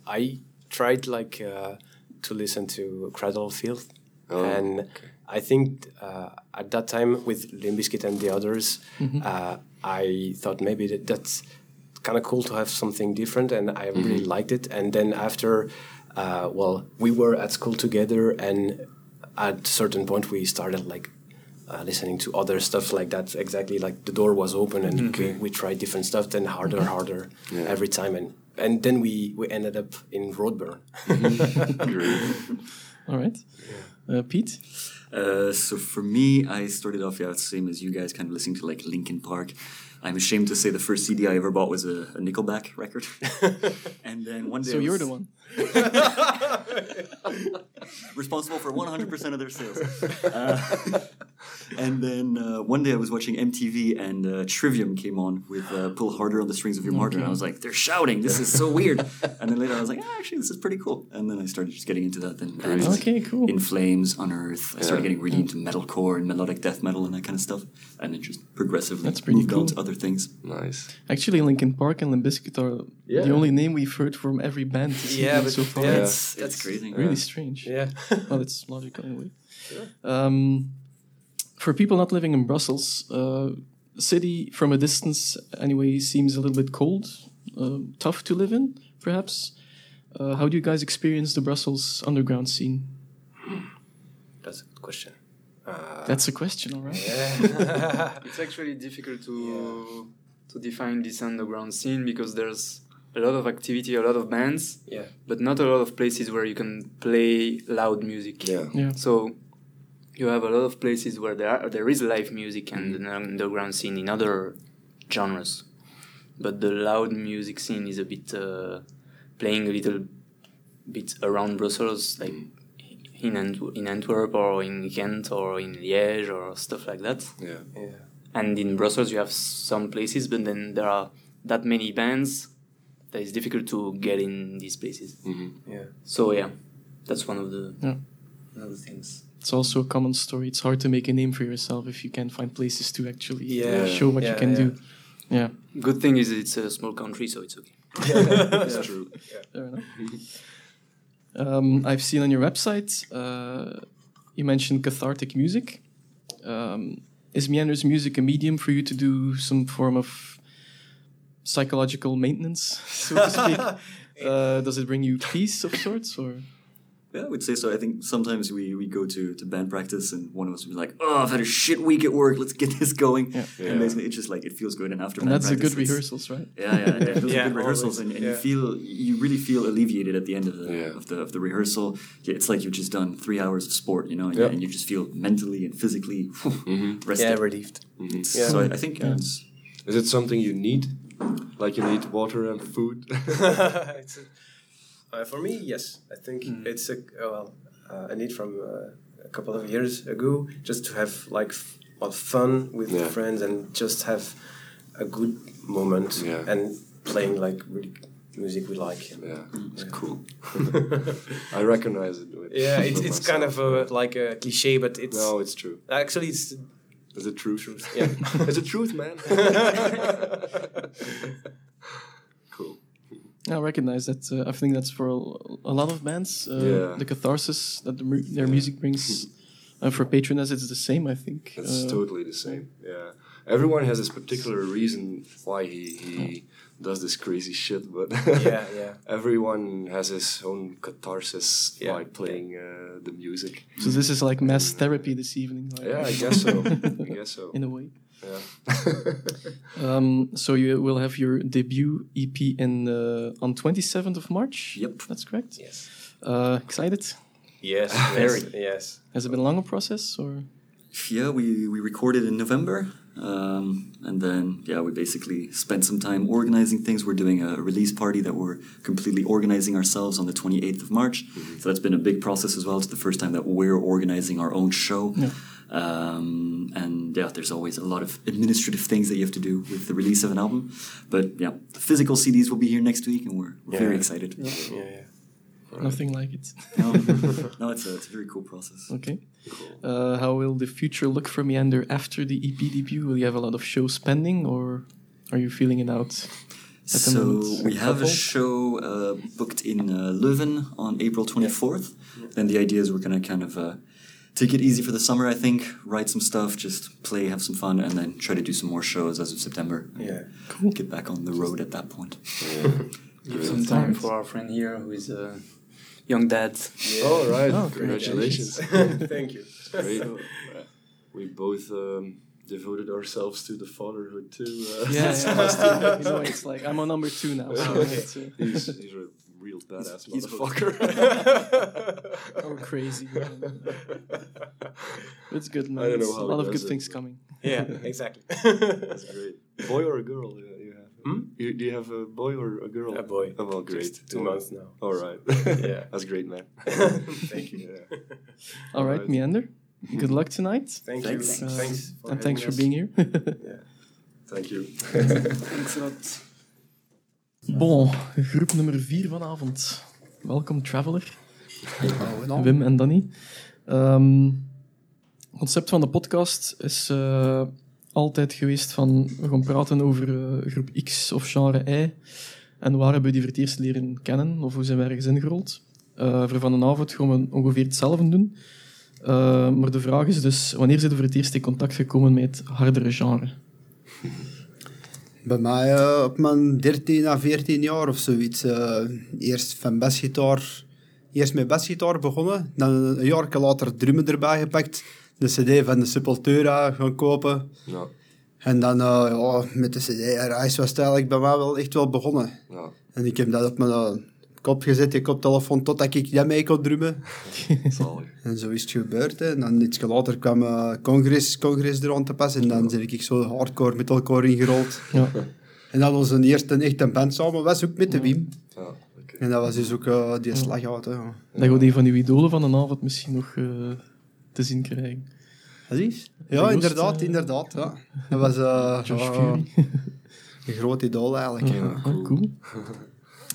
I tried like uh, to listen to Cradle of Filth, Oh, and I think uh, at that time with Limbiskit and the others, uh, I thought maybe that that's kind of cool to have something different, and I really liked it. And then after, uh, well, we were at school together, and at a certain point we started like uh, listening to other stuff like that. Exactly like the door was open and we, we tried different stuff. Then harder, harder Yeah. every time, and and then we we ended up in Roadburn. All right. Uh, Pete? Uh, so for me, I started off, yeah, same as you guys, kind of listening to like Linkin Park. I'm ashamed to say the first CD I ever bought was a, a Nickelback record. and then one day. So I you're the one. responsible for 100% of their sales. Uh, and then uh, one day I was watching MTV and uh, Trivium came on with uh, Pull Harder on the Strings of Your Martyr. And I was like, they're shouting. This is so weird. and then later I was like, ah, actually, this is pretty cool. And then I started just getting into that. Then bands like Okay, cool. In Flames, Unearth. I started getting really into metalcore and melodic death metal and that kind of stuff. And then just progressively That's pretty moved cool. on to other things. Nice. Actually, Linkin Park and Limp Bizkit are Yeah. the only name we've heard from every band Yeah, evening but- so far. yeah. That's, that's crazy. Really strange. Yeah. well, it's logical in a way. Um, for people not living in Brussels, uh, the city from a distance anyway seems a little bit cold, uh, tough to live in, perhaps. Uh, how do you guys experience the Brussels underground scene? That's a good question. That's a question, all right. it's actually difficult to to define this underground scene because there's a lot of activity, a lot of bands, Yeah. but not a lot of places where you can play loud music. Yeah. Yeah. So you have a lot of places where there are, there is live music and an underground scene in other genres, but the loud music scene is a bit uh, playing a little bit around Brussels, like in Ant- in Antwerp or in Ghent or in Liège or stuff like that. Yeah. Yeah. And in Brussels, you have some places, but then there are that many bands that it's difficult to get in these places. Yeah. So yeah, that's one of the Yeah. one of the things. It's also a common story. It's hard to make a name for yourself if you can't find places to actually Yeah. show what you Yeah, can yeah. do. Yeah, Good thing is it's a small country, so it's okay. That's true. fair enough. Um, I've seen on your website uh, you mentioned cathartic music. Um, is Meander's music a medium for you to do some form of psychological maintenance, so to speak? uh, does it bring you peace of sorts, or Yeah, I would say so. I think sometimes we, we go to, to band practice and one of us will be like, oh, I've had a shit week at work. Let's get this going. Yeah. And basically, it's just like, it feels good. And after and band that's a good rehearsals, right? Yeah, yeah, yeah. Those Yeah, are good rehearsals, always, and, and yeah. you feel you really feel alleviated at the end of the Yeah. of the of the rehearsal. Yeah, it's like you've just done three hours of sport, you know, and, Yeah. and you just feel mentally and physically mm-hmm. rested. Yeah, relieved. Mm-hmm. It's- Yeah. So I, I think um, yeah, it's, Is it something you need? Like you need water and food? a, uh, for me, yes. I think it's a uh, well uh, a need from uh, a couple of years ago, just to have like well, fun with Yeah. friends and just have a good moment Yeah. and playing like really music we like. yeah, it's cool. I recognize it. Yeah, it's, it's kind of a, like a cliche, but it's no, it's true. actually it's Is it true? yeah. it's the truth, man. cool. I recognize that. Uh, I think that's for a, a lot of bands. Uh, Yeah. The catharsis that the, mu- their music brings. Uh, for Patroness, it's the same, I think. It's Uh, totally the same. Yeah. Everyone has this particular reason why he, he does this crazy shit, but yeah, yeah. everyone has his own catharsis Yeah. by playing uh, the music. so this is like mass therapy this evening. Like, Yeah, I guess so. I guess so. In a way. Yeah. Um, so you will have your debut EP in uh, on 27th of March. Yep. That's correct. Yes. Uh, excited? Yes. Very. Yes. yes. Has it been a longer process or? Yeah, we, we recorded in November, um, and then yeah, we basically spent some time organizing things. We're doing a release party that we're completely organizing ourselves on the 28th of March. So that's been a big process as well. It's the first time that we're organizing our own show. Um, and yeah, there's always a lot of administrative things that you have to do with the release of an album. But yeah, the physical CDs will be here next week, and we're, we're very Yeah. excited. Yeah, yeah. Nothing like it. No, no, it's a, it's a very cool process. Okay. Uh, how will the future look for Meander after the EP debut? Will you have a lot of shows pending, or are you feeling it out? at the So moment? we have a show uh, booked in uh, Leuven on April 24th. Then the idea is we're going to kind of uh, take it easy for the summer, I think, write some stuff, just play, have some fun, and then try to do some more shows as of September. Yeah. Cool. Get back on the road at that point. Give some time for our friend here who is a young dad. All right. Oh, Congratulations. Thank you. Great. We both um, devoted ourselves to the fatherhood too. Uh, Yeah, yeah. you know, it's like I'm on number two now. So it's, uh, he's, he's a real badass he's- motherfucker. Oh, crazy. It's good, man. I don't know It's how a lot of good it, things coming. yeah, exactly. That's great. Boy or a girl? You, you have? Hmm? You, do you have a boy or a girl? A boy. Oh, well, great. Just two Yeah. months now. All right. Yeah. That's great, man. Thank you. Yeah. All right, Alright. Meander. Good luck tonight. Thank Thanks. you. Uh, thanks. For and thanks for having being us. here. Thank you. Thanks a lot. bon, groep nummer 4 vanavond. Welkom, Traveler. Wim en Danny. Ehm, het concept van de podcast is eh, altijd geweest van we gaan praten over eh, groep X of genre Y. En waar hebben we die voor het eerst leren kennen? Of hoe zijn we ergens ingerold? Eh voor vanavond gaan we ongeveer hetzelfde doen. Eh, maar de vraag is dus, wanneer zijn we voor het eerst in contact gekomen met hardere genre? Bij mij op mijn 13 à 14 jaar of zoiets. eerst van basgitaar, eerst met basgitaar begonnen. Dan een jaar later drummen erbij gepakt. De cd van de Sepultura gaan kopen. Ja. En dan eh, ja, met de cd-reis was het eigenlijk bij mij wel echt wel begonnen. Ja. En ik heb dat op mijn eh, kop gezet, je koptelefoon, totdat ik dat mee kon drummen. Zalig. En zo is het gebeurd. Hè. En dan iets later kwam eh Congress, Congress er aan te pas. En dan ben ik zo hardcore metalcore ingerold. Ja. En dat onze eerste echte band samen was ook met de Wim. Ja. En dat was dus ook die slaghout. hè. Ja. Dat gaat een van uw idolen van de avond misschien nog eh, te zien krijgen. Dat is? Ja, inderdaad, eh, inderdaad. Ja. Dat was eh, Josh ja, Fury. een groot idool eigenlijk. Ja. Cool.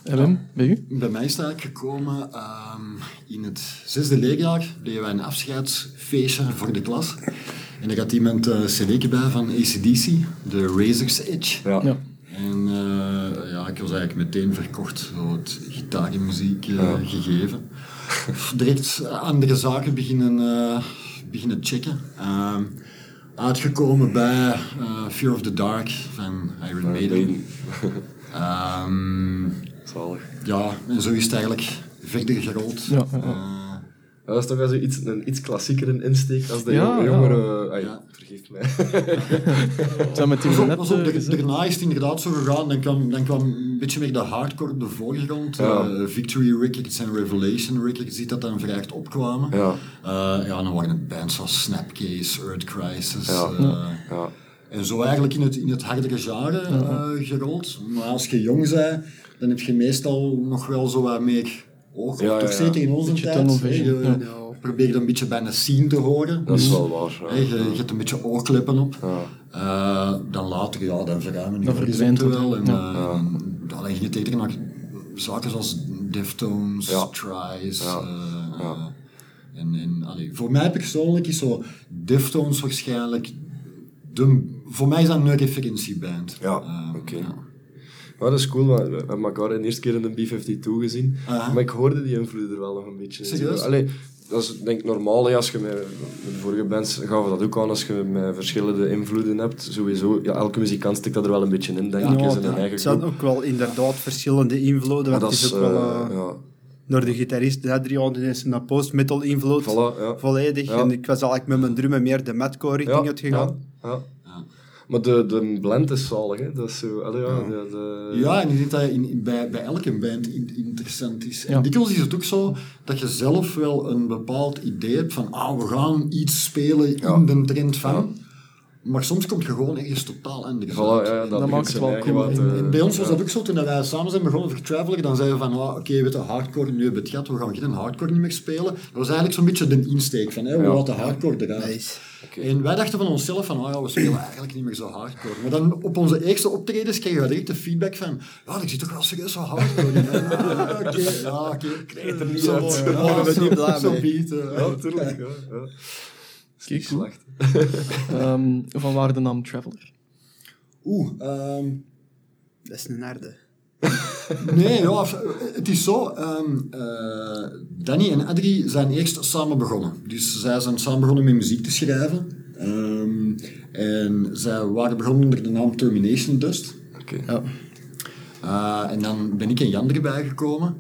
En Wim, bij u? Bij mij is het eigenlijk gekomen ehm, in het zesde leerjaar. Deden wij een afscheidsfeestje voor de klas. En er had iemand een cd bij van ACDC, de Razor's Edge. Ja. Ja. En eh, ja, ik was eigenlijk meteen verkocht, zo het gitaarmuziek eh, gegeven. Direct andere zaken beginnen, eh, beginnen checken. Ehm, uitgekomen bij eh, Fear of the Dark van Iron Maiden. Ehm, Zalig. ja, en zo is het eigenlijk verder gerold. Ja. Eh, Ja, dat is toch wel zoiets, een iets klassiekere insteek als de Ja, jong- ja. jongere... Ja. Vergeef mij. Dat met die net pas op, eh, gezegd. daarna is het inderdaad zo gegaan. Dan kwam, dan kwam een beetje meer de hardcore op de voorgrond. Ja. Eh, Victory Records en Revelation Records, die dat dan vrij echt opkwamen. Ja. Eh, ja, dan waren het bands zoals Snapcase, Earth Crisis. Ja. eh, Ja. En zo eigenlijk in het, in het hardere genre eh, gerold. Maar als je jong bent, dan heb je meestal nog wel zo wat meer oog. Ja, Toch ja, ja. zeker in onze tijd. vision, Je ja. probeert een beetje bij een scene te horen. Dat is wel waar. ja. Hè, je, je hebt een beetje oorkleppen op. Ja. Eh, dan later, ja, dan verruimen die verdwijnt horizonten het, wel. En, ja. eh, dan ging je tegen naar zaken zoals Deftones, Ja. Tries. Ja. eh, Ja. eh, en, en, allee, voor mij persoonlijk is zo Deftones waarschijnlijk... De, voor mij is dat een referentieband. Ja, Eh, oké. ja. Maar dat is cool, maar we hebben elkaar de eerste keer in de B-52 gezien. Ah. Maar ik hoorde die invloeden er wel nog een beetje in. Serieus? Allee, dat is denk ik normaal, als je met, met de vorige bands gaven dat ook aan, als je met verschillende invloeden hebt, sowieso. Ja, elke muzikant stikt dat er wel een beetje in, denk ik, in Ja, zijn het eigen zijn groep. ook wel inderdaad verschillende invloeden. Want dat het is, is ook wel eh, ja, door de gitarist Adriaan, die is een post-metal invloed. voilà. Volledig. En ik was eigenlijk met mijn drummen meer de madcore richting uitgegaan. Maar de, de blend is zalig, hè. Dat is zo, allee, ja, de, de- Ja, en ik denk dat in, in- bij, bij elke band in- interessant is. Ja. En dikwijls is het ook zo dat je zelf wel een bepaald idee hebt van ah, we gaan iets spelen Ja. in de trend van. Maar soms komt je gewoon ergens totaal anders Voilà, ja, ja, dat, maakt het wel cool, wat, hè. eh, En bij ons was ja. dat ook zo, toen wij samen zijn begonnen voor Traveler, dan zeiden we van, ah, oké, weet je, hardcore, nu hebben we het gehad, we gaan geen hardcore niet meer spelen. Dat was eigenlijk zo'n beetje de insteek van, hè, we Ja. laten hardcore eruit. Nice. En wij dachten van onszelf van, oh ja, we spelen eigenlijk niet meer zo hardcore. Maar dan op onze eerste optredens kregen we direct de feedback van, ja, ik zit toch wel serieus zo hardcore in. Ah, oké, ja, oké. Krijg er niet Zo, uit. ja, we zo- zo beat, eh. Ja, natuurlijk. Ja, ja. Oké, Ehm, van waar de naam Traveler? Oeh, ehm, Dat is een. Nee, ja, het is zo. ehm, eh, Danny en Adrie zijn eerst samen begonnen. Dus zij zijn samen begonnen met muziek te schrijven. Ehm, en zij waren begonnen onder de naam Termination Dust. Oké. Ja. Eh, en dan ben ik en Jan erbij gekomen.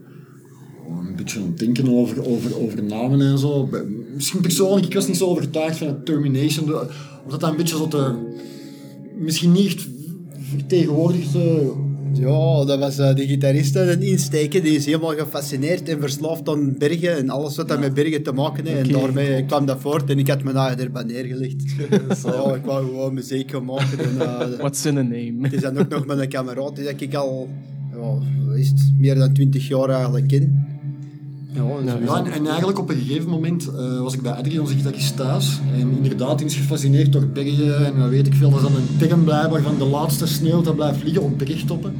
Gewoon Een beetje aan het denken over, over, over namen en zo. Misschien persoonlijk, ik was niet zo overtuigd van het Termination. de- Omdat dat een beetje zo te... Misschien niet vertegenwoordigd eh, Ja, dat was eh, de gitarist en een insteken. Die is helemaal gefascineerd en verslaafd aan bergen en alles wat dat met bergen te maken heeft. En daarmee kwam dat voort en ik had mijn eigen erbij neergelegd. ja, ik wou gewoon muziek gaan maken. En, eh, What's in a name? het is dan ook nog met een kameraad die dat ik al ja, is meer dan 20 jaar eigenlijk ken. Ja, en zo is Ja, dat. en, en eigenlijk op een gegeven moment eh, was ik bij Adrian, onze gitarist, thuis. En inderdaad, die is gefascineerd door bergen. En dan weet ik veel, dat is dan een term blijkbaar van de laatste sneeuw dat blijft liggen op bergtoppen.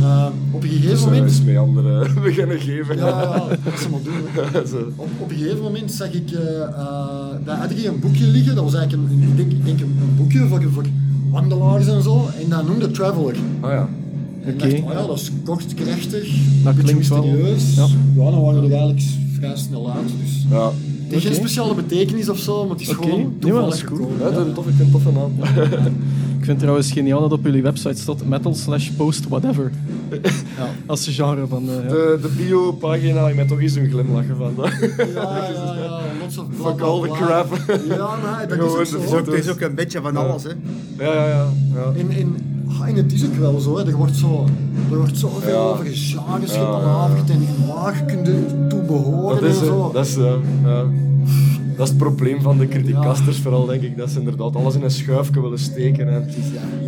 Eh, op een gegeven Dus moment... is mee anderen beginnen geven. Ja, ja, dat ze maar doen. Op, op een gegeven moment zag ik eh, eh, bij Adrie een boekje liggen. Dat was eigenlijk een, een- ik denk, ik denk een, een boekje voor, voor wandelaars en zo. En dat noemde Traveler. Ah ja. En ik Oké. dacht, oh ja, dat is kort, krachtig, Dat een beetje klinkt wel- mysterieus. ja. Ja. dan waren we er eigenlijk vrij snel uit. Dus. Ja. Het heeft geen speciale betekenis of zo, maar het is gewoon Nee, maar toevallig dat is cool. Ja, dat is toffe, ik vind het toffe naam. Ik vind trouwens geniaal dat op jullie website staat metal slash post whatever. Als genre van... eh, ja. De, de bio-pagina je mij toch eens een glimlachen van. Ja, ja, ja, Fuck all the crap. Ja, nee, dat Gewoon is ook zo. het is een beetje van alles, hè. Ja, ja, ja. ja. En, en, ah, en het is ook wel zo, hè. er wordt zo, er wordt Ja. over genres Ja, ja. gepalaverd en waar kun je toe behoren Dat is, en zo. dat, is, ja. Dat is het probleem van de criticasters vooral, denk ik. Dat ze inderdaad alles in een schuifje willen steken. En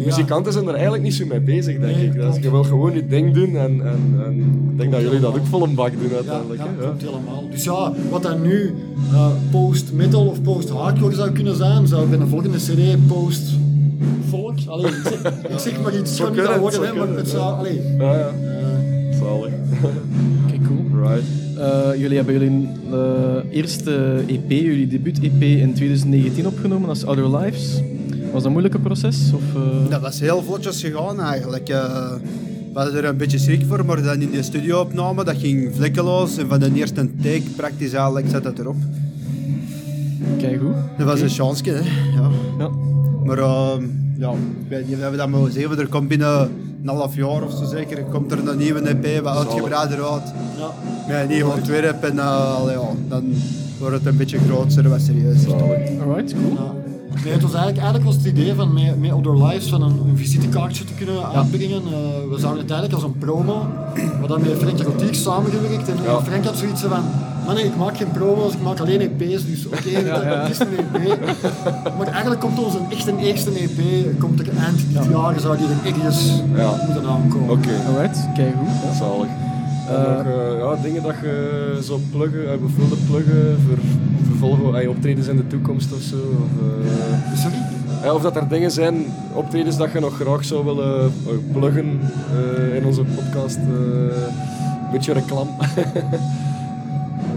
Muzikanten zijn er eigenlijk niet zo mee bezig, denk ik. Dat je wil gewoon je ding doen en, en, en ik denk dat jullie dat ook vol een bak doen uiteindelijk. ja, klopt helemaal. Dus ja, wat dan nu eh, post-metal of post-hardcore zou kunnen zijn, zou bij de volgende CD post-volk. Allee, ik zeg, ik zeg maar iets, het kan niet dat worden, hè, maar het zou... Allee, Ja, ja. eh, Zalig. Oké, cool. Right. Eh, jullie hebben jullie eh, eerste EP, jullie debuut-EP in 2019 opgenomen als Other Lives. Was dat een moeilijke proces? Of, eh? Dat was heel vlotjes gegaan eigenlijk. we hadden er een beetje schrik voor, maar dan in de studio-opname, dat ging vlekkeloos. En van de eerste take, praktisch eigenlijk, zat dat erop. Kijk goed. Dat was een chance, hè. Ja. Ja. Maar ehm, ja, ik weet niet, we hebben dat mogen zeggen, maar er komt binnen een half jaar of zo zeker, komt er een nieuwe EP, wat uitgebreider uit. ja. Met een nieuw ontwerp en eh, ja, dan wordt het een beetje groter, wat serieuzer. Alright, cool. Ja. Nee, het was eigenlijk, eigenlijk was het idee van met, met Other Lives van een, een visitekaartje te kunnen aanbrengen. Eh, we zagen het eigenlijk als een promo. We hadden met Frank Rotiek samengewerkt en Ja. Frank had zoiets van man, nee, ik maak geen promo's, ik maak alleen EP's, dus oké, dat is een EP. Maar eigenlijk komt ons een, echt een eerste EP, komt er eind dit jaar, zou die er ergens Ja. moeten aankomen. Oké, Alright, kijk goed. Ja. zalig. En Eh, nog eh, ja, dingen dat je zou pluggen, eh, bijvoorbeeld pluggen voor, eh, optredens in de toekomst of zo. Of, eh, Sorry? Ja, of dat er dingen zijn, optredens dat je nog graag zou willen pluggen eh, in onze podcast. eh, Een beetje reclame.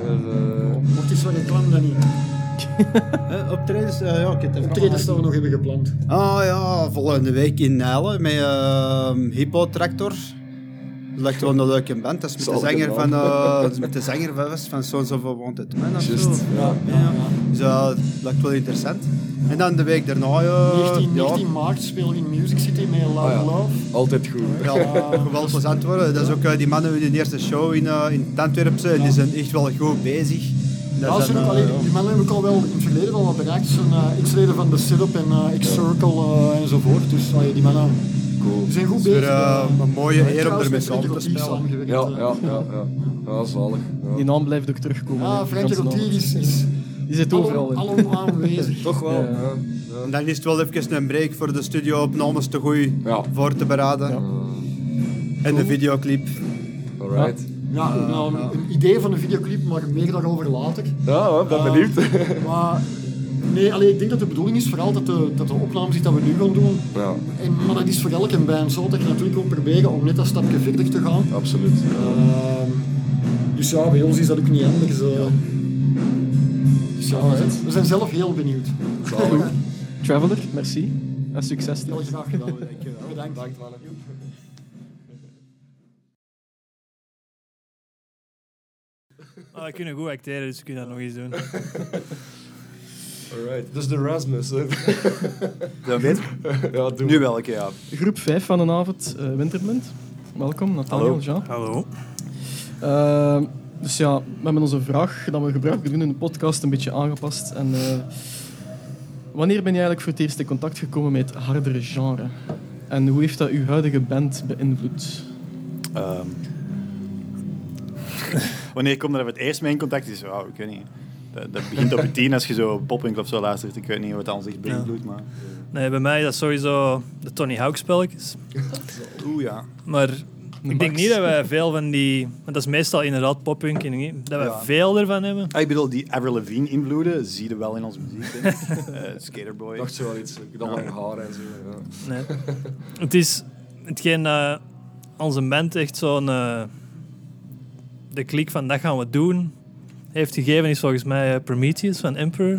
Eh, Mocht iets van reclame dan niet. Eh, optredens, eh, ja, ik heb het Optredens dat we nog hebben gepland. Ah ja, volgende week in Nijlen met ehm Hippo Tractor. Dat lijkt wel een leuke band. Dat is met de zanger van, eh, is met de zanger van, Sons of a Wanted Man of Juist, zo. ja. Ja. Dus eh, dat lijkt wel interessant. En dan de week daarna, ja, 19, ja, 19 maart spelen we in Music City met Love Ah, ja. Love. Altijd goed. ja, wel plezant worden. Dat is ook eh, die mannen in de eerste show in, eh in het Antwerpse. En die zijn echt wel goed bezig. Dat Ja, ze ook, eh, allee, ja. die mannen hebben ook al wel in het verleden wel wat bereikt. Ze zijn uh, x-leden van de Setup en uh, X-Circle uh, enzovoort. Dus allee, die mannen Cool. die zijn goed Het bezig. weer eh, uh, een mooie eer om ermee samen te spelen. Ja, ja, ja, ja. Ja, zalig. Ja. Die naam blijft ook terugkomen. Ja, hè, Frankie Rotier is, is Die zit overal in. allemaal aanwezig. Toch wel. Ja. Ja. Ja. En dan is het wel even een break voor de studio-opnames te goed Ja. voor te bereiden. Ja. En de videoclip. Alright. Ja, nou, een, een idee van een videoclip, maar meer daarover later. Ja, ik ben Uh, benieuwd. Maar nee, allee, ik denk dat de bedoeling is vooral dat de, dat de opnames die dat we nu gaan doen, Ja, en, maar dat is voor elke band zo, dat je natuurlijk wil proberen om net dat stapje verder te gaan. absoluut. Ehm, dus ja, bij ons is dat ook niet anders. eh. Dus ja, we zijn, we zijn zelf heel benieuwd. Zalig. Traveler, merci. En succes. Heel graag gedaan. Bedankt. Bedankt, mannen. Ah, we kunnen goed acteren, dus we kunnen dat nog eens doen. Alright. Dus de Rasmus. hè. Dat weet ja, doe Nu welke, ja. Groep 5 van de avond, eh Winterblind. Welkom, Nathaniel, Hallo. Jean. Hallo. Eh, dus ja, we hebben onze vraag dat we gebruikelijk doen in de podcast een beetje aangepast. En, eh, wanneer ben je eigenlijk voor het eerst in contact gekomen met het hardere genre? En hoe heeft dat uw huidige band beïnvloed? Ehm. Wanneer komt er voor het eerst mee in contact? Is, oh, ik weet niet. Dat, dat begint op je tien als je zo poppink of zo luistert. Ik weet niet wat anders echt beïnvloedt, maar... Nee, bij mij is dat sowieso de Tony Hawk spelletjes. Oeh, ja. Maar ik denk niet dat wij veel van die... Want dat is meestal inderdaad poppunk. en niet- Dat wij Ja. veel ervan hebben. Ah, ik bedoel, die Avril Lavigne invloeden zie je wel in onze muziek. Eh, Skaterboy. dacht zo wel iets, dat Ja. lang haar en zo. Ja. Nee. het is hetgeen dat onze band echt zo'n... eh, de klik van dat gaan we doen heeft gegeven is volgens mij eh, Prometheus van Emperor.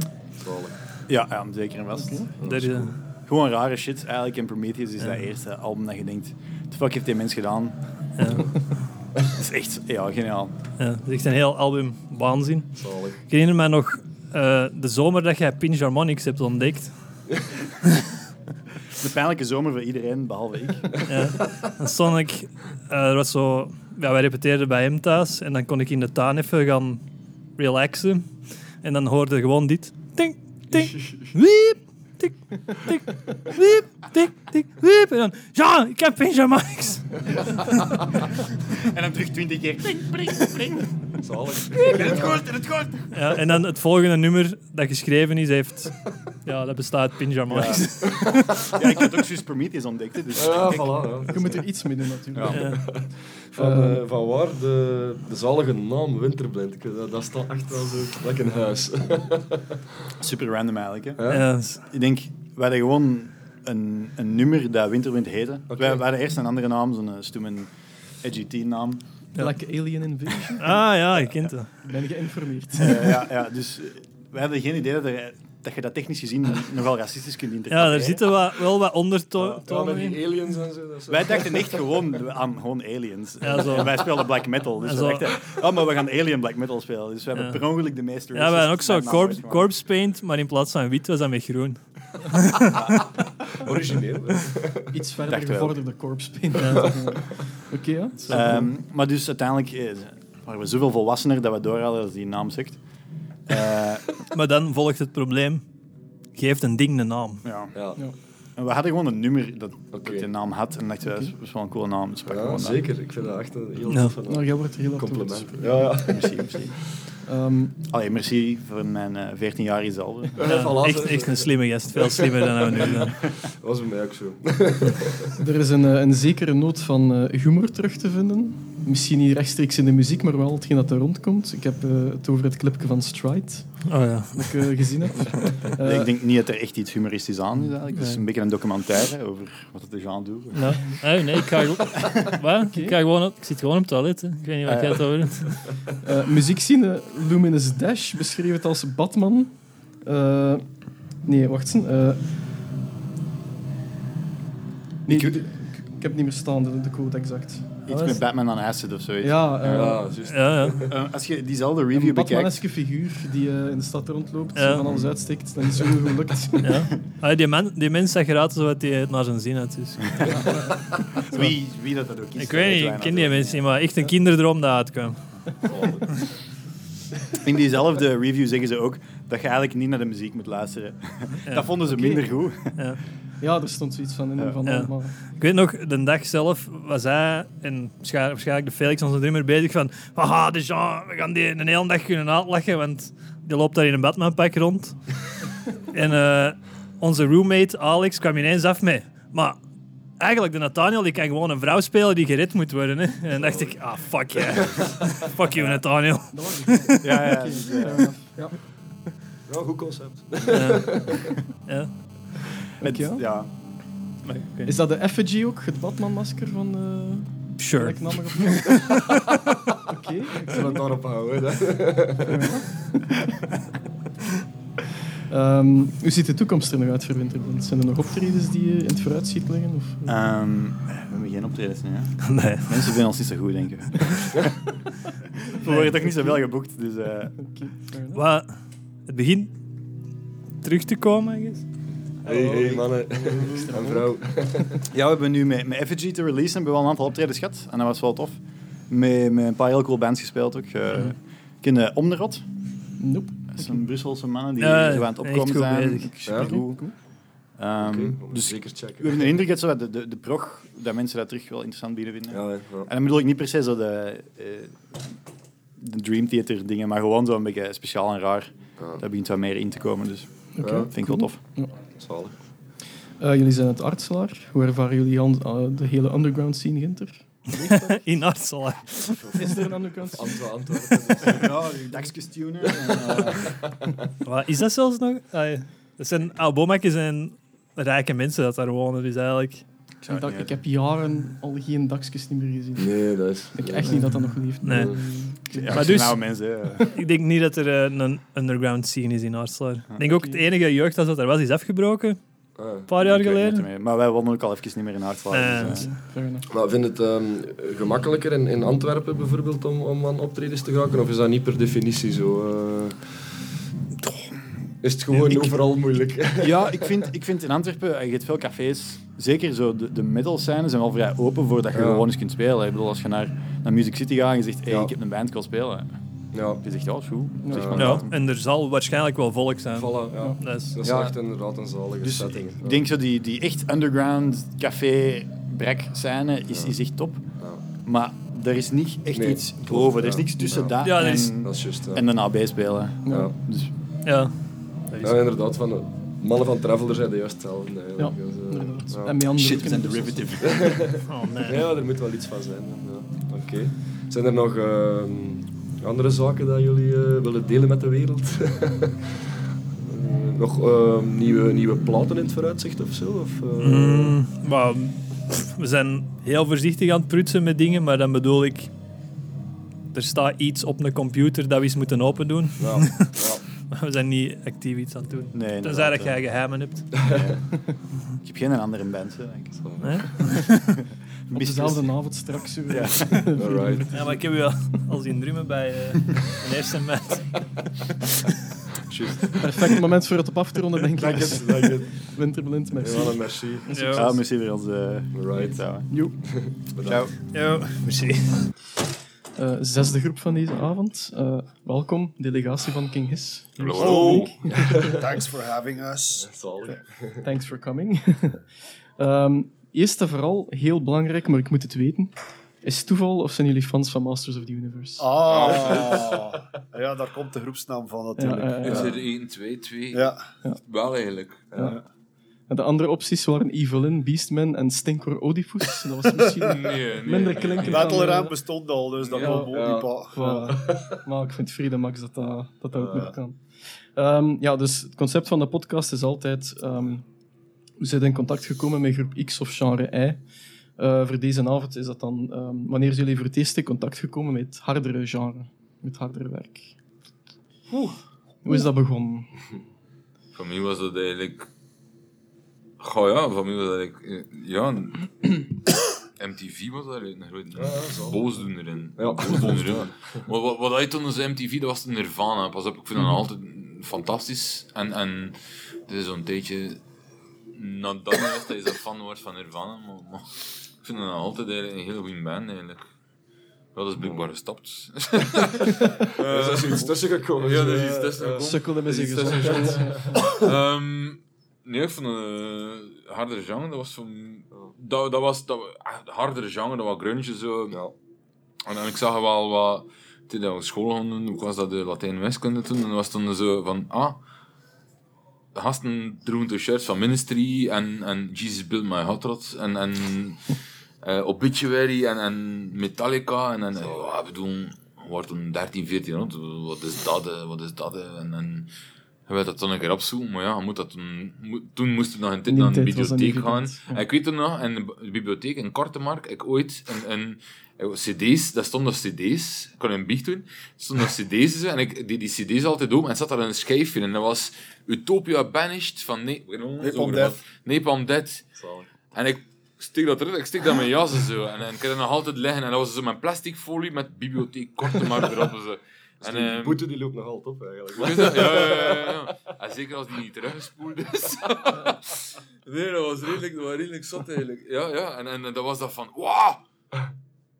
Ja, ja, zeker en vast. Dat is, eh, Gewoon rare shit. Eigenlijk in Prometheus is dat eerste album dat je denkt... What the fuck heeft die mens gedaan? Ja. Dat is echt ja, geniaal. Ja, het is echt een heel album waanzin. Zalig. Ik herinner me nog eh, de zomer dat jij Pinch Harmonics hebt ontdekt. De pijnlijke zomer voor iedereen, behalve ik. Ja. Dan stond ik... eh, er was zo... Ja, wij repeteerden bij hem thuis. En dan kon ik in de tuin even gaan relaxen. En dan hoorde je gewoon dit. Ting, ting, wiep, tik, tik, wiep, tik, tik, wiep. En dan... Ja, ik heb Harmonics. en dan terug twintig keer. Pling, pling, pling. Zalig. In het goed, in het. Ja, en dan het volgende nummer dat geschreven is, heeft... Ja, dat bestaat Harmonics. Ja, ik had ook juist Prometheus ontdekt. hè, Dus Ja, ik- voilà. Ja. Je moet er iets mee doen natuurlijk. Ja. Ja. Van, Eh, van waar de, de zalige naam Winterblind? Ik Dat, dat staat echt wel zo lekker in huis. Super random eigenlijk. Hè. Ja. Ik denk, wij hadden gewoon een, een nummer dat Winterwind heette. Oké. Wij, wij hadden eerst een andere naam, zo'n eh, stoeme edgy teen naam. Like Alien Invasion. Ah ja, je kent. Ik ben geïnformeerd. Eh, ja, ja, dus eh, wij hadden geen idee dat, er, dat je dat technisch gezien nogal racistisch kunt interpreteren. Ja, er zitten wat, wel wat Ja, ondertonen met in. die aliens en zo. Dat Wij dachten echt gewoon aan gewoon aliens. Ja, zo. En wij speelden black metal. Dus we dachten, oh, maar we gaan alien black metal spelen. Dus we hebben Ja. per ongeluk de meeste Ja, we hadden ook zo corpse, paint, maar in plaats van wit was dat met groen. origineel. hè. Iets verder gevorderde corpse paint. Oké, ja. Ehm, maar dus uiteindelijk eh, waren we zoveel volwassener dat we door hadden als die naam zegt. Eh, Maar dan volgt het probleem. Geeft een ding een naam. ja. Ja, En we hadden gewoon een nummer dat, Oké. dat die naam had. En dachten we, dat is wel een coole naam. Dus ja zeker. Ik vind dat echt een heel Ja. toffe Nou, naam. jij wordt er heel Compliment. Ja, ja. Merci, merci. Ehm, Allee, merci voor mijn eh 14-jarige zelf. Ja, echt, een slimme gast. Veel slimmer dan we nu. Dat was bij mij ook zo. er is een, eh, een zekere noot van eh, humor terug te vinden. Misschien niet rechtstreeks in de muziek, maar wel hetgeen dat er rondkomt. Ik heb eh, het over het clipje van Stride, Oh ja. dat ik eh, gezien heb. Eh, ik denk niet dat er echt iets humoristisch aan is eigenlijk. Het is een beetje een documentaire over wat het er gaan doen. Nou, oh, nee, ik ga, gewoon- wat? ik ga gewoon op, ik zit gewoon op het toilet. Hè. Ik weet niet wat jij het over hebt. Eh, muziekscene Luminous Dash beschreef het als Batman. Eh, nee, wacht eens. eh nee, Ik- ik, ik, ik heb het niet meer staan, de, de code exact. Iets met Batman on Acid of zoiets. Ja, eh, Ja, ja. Eh, als je diezelfde een review bekijkt... Batmaneske figuur die eh, in de stad rondloopt, Ja. van alles uitsteekt, dat is zo goed gelukt. ja. Die, man, die mens zag eruit zoals hij het naar zijn zin had. Dus. Wie, wie dat, dat ook is. Ik weet niet, ik ken die mensen niet, maar echt een kinderdroom dat uitkwam. In diezelfde review zeggen ze ook dat je eigenlijk niet naar de muziek moet luisteren. Ja. Dat vonden ze minder goed. Ja. Ja, er stond zoiets van in Ja. van Ja. allemaal. Ik weet nog, de dag zelf was hij en waarschijn- waarschijnlijk de Felix, onze drummer, bezig van haha, de Jean, we gaan die een hele dag kunnen uitlachen, want die loopt daar in een Batman-pak rond. en eh, onze roommate Alex kwam ineens af met, maar eigenlijk de Nathaniel die kan gewoon een vrouw spelen die gered moet worden. Hè? En dan dacht ik, ah fuck yeah. fuck you Nathaniel. Ja, ja. Ja. Ja, goed concept. Ja. Ja. Oké. ja. Weet Is dat de effigy ook, het Batman-masker van... eh niet. Sure. Oké. Ik zal het daarop houden. hè. Ehm, hoe ziet de toekomst er nog uit voor Winterblind? Zijn er nog optredens die eh, in het vooruitschiet liggen? Of, Ehm, we hebben geen optredens nu, hè. Nee. Mensen vinden ons niet zo goed, denk ik. we worden toch niet zoveel geboekt, dus... eh. Wat, het begint terug te komen, I guess. Hey, hey, mannen. En vrouw. Ja, we hebben nu met, met Effigy te releasen hebben we wel een aantal optredens gehad. En dat was wel tof. Met, met een paar heel cool bands gespeeld ook. Uh, ken je Om de Rot? Nope. Dat zijn Brusselse mannen die zo aan het opkomen zijn. bezig. Supergoed. Ehm, dus zeker checken. we hebben de indruk dat zo de, de, de prog, dat mensen dat terug wel interessant bieden vinden. Ja. En dan bedoel ik niet per se zo de, eh, de Dream Theater dingen, maar gewoon zo een beetje speciaal en raar. Ja. Dat begint wat meer in te komen, dus Oké, vind ik wel tof. Zalig. Eh, jullie zijn uit Artselaar. Hoe ervaren jullie eh, de hele underground scene, Ginter? In Artsel. Is er een underground scene? Antwo- Antwerpen. ja, dakjes tunen. eh, Wat is dat zelfs nog? Ah, ja. Dat zijn Albomakjes en rijke mensen dat daar wonen, dus eigenlijk... ik het heb jaren al geen dakjes niet meer gezien. Nee, dat is... Ik denk echt niet dat dat nog leeft. Nee. Ja, Maar dus- mensen, eh. Ik denk niet dat er eh, een underground scene is in Artselaar. Ik denk ook het enige jeugd dat er was, is afgebroken. Ah. Een paar jaar geleden. Maar wij wonen ook al even niet meer in. Eh, dus, eh. Maar vind je het ehm, gemakkelijker in, in Antwerpen bijvoorbeeld om, om aan optredens te gaan? Of is dat niet per definitie zo? eh? Is het gewoon Ik- overal moeilijk? Ja, ik vind, ik vind in Antwerpen, eh, je hebt veel cafés, zeker zo de, de metal scènes zijn wel vrij open voor dat je Ja. gewoon eens kunt spelen. Ik bedoel, als je naar, naar Music City gaat en je zegt, hey, Ja. ik heb een band, ik wil spelen. Ja, Je zegt, ja, is goed. Ja. Zeg maar, Ja, en er zal waarschijnlijk wel volk zijn. voilà, ja. Dat is, Dat is Ja. echt inderdaad een zalige Dus setting. ik Ja. denk zo die, die echt underground café brek scène is, is echt top. Ja. Maar er is niet echt Nee, iets boven. Er is niks tussen Ja. dat Ja, er en, Dat is en de AB spelen. ja. Dus ja. Ja, inderdaad. Van, de mannen van Traveler zijn de juist hetzelfde. Ja, eigenlijk. Dus, eh, inderdaad. ja. En met andere shit is een kunnen dus- derivative. Oh nee. Ja, er moet wel iets van zijn. Ja. Oké. Zijn er nog ehm, andere zaken dat jullie eh, willen delen met de wereld? Eh, nog ehm, nieuwe, nieuwe platen in het vooruitzicht of zo? Of, eh, Mm, we zijn heel voorzichtig aan het prutsen met dingen, maar dan bedoel ik... Er staat iets op een computer dat we eens moeten open doen. Ja, ja. Maar we zijn niet actief iets aan het doen. Nee, Tenzij inderdaad, dat jij geheimen hebt. Ik heb geen andere band, hè, denk ik. Hè? Op dezelfde avond straks. zo. Ja. Alright. Ja, maar ik heb je al, al zien drummen bij eh een eerste match. Juist. Perfect moment voor het op af te ronden, denk ik. Dank je. Dank je. Winterblind, merci. Ja, merci. Ja, merci voor ons. eh Alright. ja. Jo. Ciao. Ja, merci. Eh, zesde groep van deze avond. Eh, welkom, delegatie van King His. Hallo. Thanks for having us. Thanks for coming. Ehm, eerst en vooral, heel belangrijk, maar ik moet het weten. Is het toeval of zijn jullie fans van Masters of the Universe? Ah, ja, daar komt de groepsnaam van natuurlijk. Ja, Is er 1, 2, 2? Ja. Wel eigenlijk. Ja. En de andere opties waren Evelyn, Beastman en Stinkor Oedipus. Dat was misschien Nee, nee. minder klinkend. Battleramp bestond al, dus dat Ja, kon ja. Voilà. Maar ik vind Frida Max dat dat, dat, dat ook nog kan. Ehm, ja, dus het concept van de podcast is altijd... ehm we zijn in contact gekomen met groep X of genre Y. Eh, voor deze avond is dat dan... ehm, wanneer zijn jullie voor het eerst in contact gekomen met hardere genre? Met hardere werk? Hoe is dat begonnen? Voor mij was dat eigenlijk... Goh ja, voor mij was dat eigenlijk... eh, Ja, MTV was daar een grote boosdoener in. Ja. Boosdoener in. Maar wat, wat hij toen als MTV, dat was de Nirvana. Pas op, ik vind dat nog altijd fantastisch. En, en het is zo'n tijdje... Nadat is dat je zo fan wordt van Nirvana. Maar, maar ik vind dat nog altijd eigenlijk een hele goede band eigenlijk. Ja, dat is blijkbaar gestapt. Er is iets tussen gekomen. Ja, er is iets tussen gekomen. Sukkelde met is zijn gezondheid. Ehm, nee, ik vond een hardere genre, dat was van... Dat, dat was dat, ah, de hardere genre, dat was grunge zo. Ja. En, en ik zag wel wat... Toen we school gaan doen, ik was dat de Latijn-wiskunde toen, en dat was toen zo van... Ah, de gasten droegen de shirts van Ministry en, en Jesus Built My Hot Rod en... en eh, Obituary en, en Metallica en, en ja, bedoel, je wordt toen 13, 14 rond, wat is dat, eh, wat is dat, eh, en, en je weet dat dan een keer opzoeken, maar ja, je moet dat toen, mo- toen moest je nog een tijd naar de bibliotheek gaan. ja. Ik weet er nog, in de bibliotheek, in Kortemark, ik ooit een, een, een cd's, dat stond nog cd's, ik kon een biecht doen, stonden nog cd's en ik die, die cd's altijd open en zat daar een schijfje in, en dat was Utopia Banished van ne Napalm Death. Napalm Death. En ik steek dat erin, ik steek dat in mijn jas en zo. En, en ik heb dat nog altijd liggen. En dat was zo mijn plastic folie met bibliotheek korte maar erop. en Zo. En, die ehm, boete die loopt nog altijd op eigenlijk. Ja, ja, ja, ja, ja. En zeker als die niet teruggespoeld is. nee, dat was redelijk, dat was redelijk zot eigenlijk. Ja, ja. En, en dat was dat van, wauw!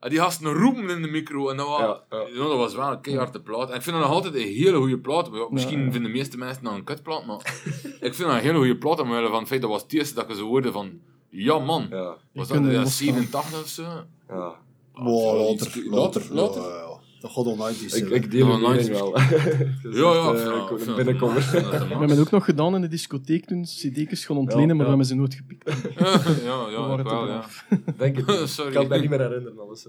En die gasten roepen in de micro. En dat was, ja, dat was wel een keiharde plaat. En ik vind dat nog altijd een hele goede plaat. Ja, Misschien vinden de meeste mensen dat een kutplaat, maar ik vind dat een hele goede plaat. Omwille van het feit dat was het eerste dat je zo hoorde van... Ja, man. Was dat in 87 of zo? Ja. Wow, later, later, al 90's Ik, ik deel 90's. wel. Ja, ja, Eh, ja, ja. We hebben het ook nog gedaan in de discotheek toen cd's gaan ontlenen, Ja, maar ja. we hebben ze nooit gepikt. Ja, ja, ik wel, ja. Denk het niet. Sorry. Ik kan mij niet meer herinneren. Alles.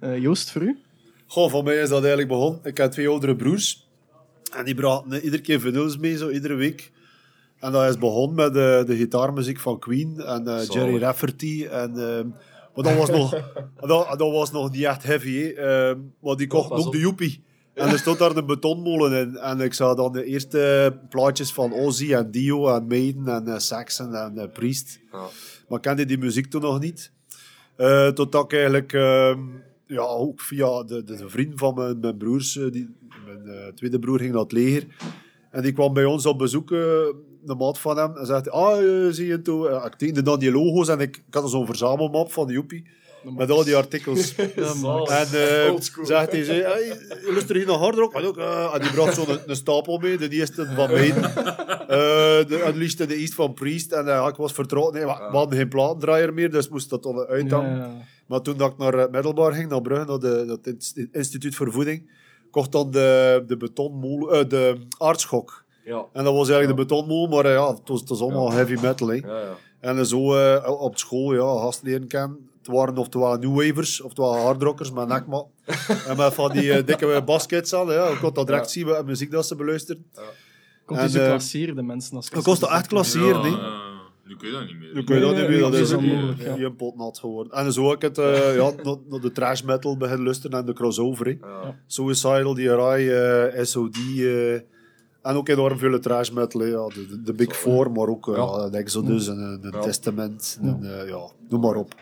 Eh, Joost, voor u? Goh, voor mij is dat eigenlijk begonnen. Ik heb twee oudere broers. En die brachten iedere keer vinyls mee, zo iedere week. En dat is begonnen met eh, de gitaarmuziek van Queen en eh. Jerry Rafferty. En, ehm, maar dat was, nog, dat, dat was nog niet echt heavy. hè. Ehm, maar die kocht ook op. de Joepie. En er stond daar een betonmolen in. En ik zag dan de eerste plaatjes van Ozzy en Dio en Maiden en eh, Saxon en eh, Priest. Maar ik kende die muziek toen nog niet. Eh, totdat ik eigenlijk ehm, ja, ook via de, de, de vriend van mijn, mijn broers, die, mijn tweede broer ging naar het leger. En die kwam bij ons op bezoek, de maat van hem. En zei, ah, eh, zie je toe. Eh, ik tekende dan die logo's en ik, ik had zo'n verzamelmap van de Joepie. Met al die artikels. En eh Oldschool. zegt hij, zei, hey, luister je naar hard rock? En, ook, eh, en die bracht zo'n een, een stapel mee, de eerste van Maiden. Eh de Unleashed in the East van Priest. En eh, ik was vertrouwd. Nee, we, we hadden geen platendraaier meer, dus moest dat dan uithangen. Ja, ja. Maar toen dat ik naar eh, Middelbaar ging, naar Brugge, naar de, dat inst- instituut voor voeding, kocht dan de, de betonmolen, eh, de aardschok. Ja. En dat was eigenlijk de betonmolen, maar eh, ja, het was, het was allemaal heavy metal. Hè. Ja, ja. En zo eh, op school, ja, gasten leren kennen. Het waren of het waren new wavers, of het waren hardrockers met nekmat. en met van die eh, dikke baskets aan, ja. Ik kon dat direct zien wat muziek dat ze beluisteren. Komt En, eh, klasseren, de mensen? Als Dat kost dat echt. Ja, nu kun je dat niet meer. Nu kun je dat Nee, niet meer, dat is een ja. een pot nat geworden. En zo heb ik het eh, ja, naar, de trash metal beginnen luisteren en de crossover. hè. Suicidal, DRI, eh SOD eh, en ook enorm veel trash metal. Ja, de, de, de Big Four, maar ook eh, ja. de Exodus en de Testament. En, eh, ja, noem maar op.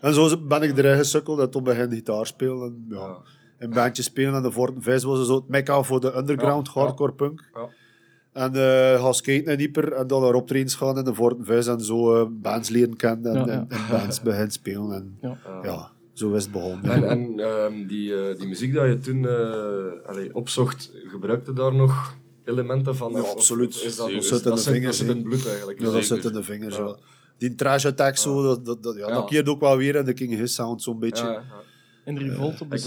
En zo ben ik erin gesukkeld en toen begin ik gitaar spelen. En, ja, in bandjes spelen en de Forten Vice was zo het mecca voor de underground Ja, ja. hardcore punk. Ja. En eh gaan skaten in Ieper en dan naar optredens gaan in de Forten Vice en zo bands leren kennen en, Ja, ja. en, en bands beginnen spelen. En, Ja. ja. zo is het begonnen. En, en ehm, die, die muziek dat je toen opzocht, gebruikte daar nog elementen van? Ja, absoluut. Is dat, dat is- zit in de zit- vingers. Dat zit in het bloed eigenlijk. Ja, dat zit in de vingers. Ja. Ja. Die trash attack, zo, dat, dat, dat, ja, Ja. dat keert ook wel weer in de King His sound, zo'n beetje. Ja, Ja, ja. En Revolt op de Ik,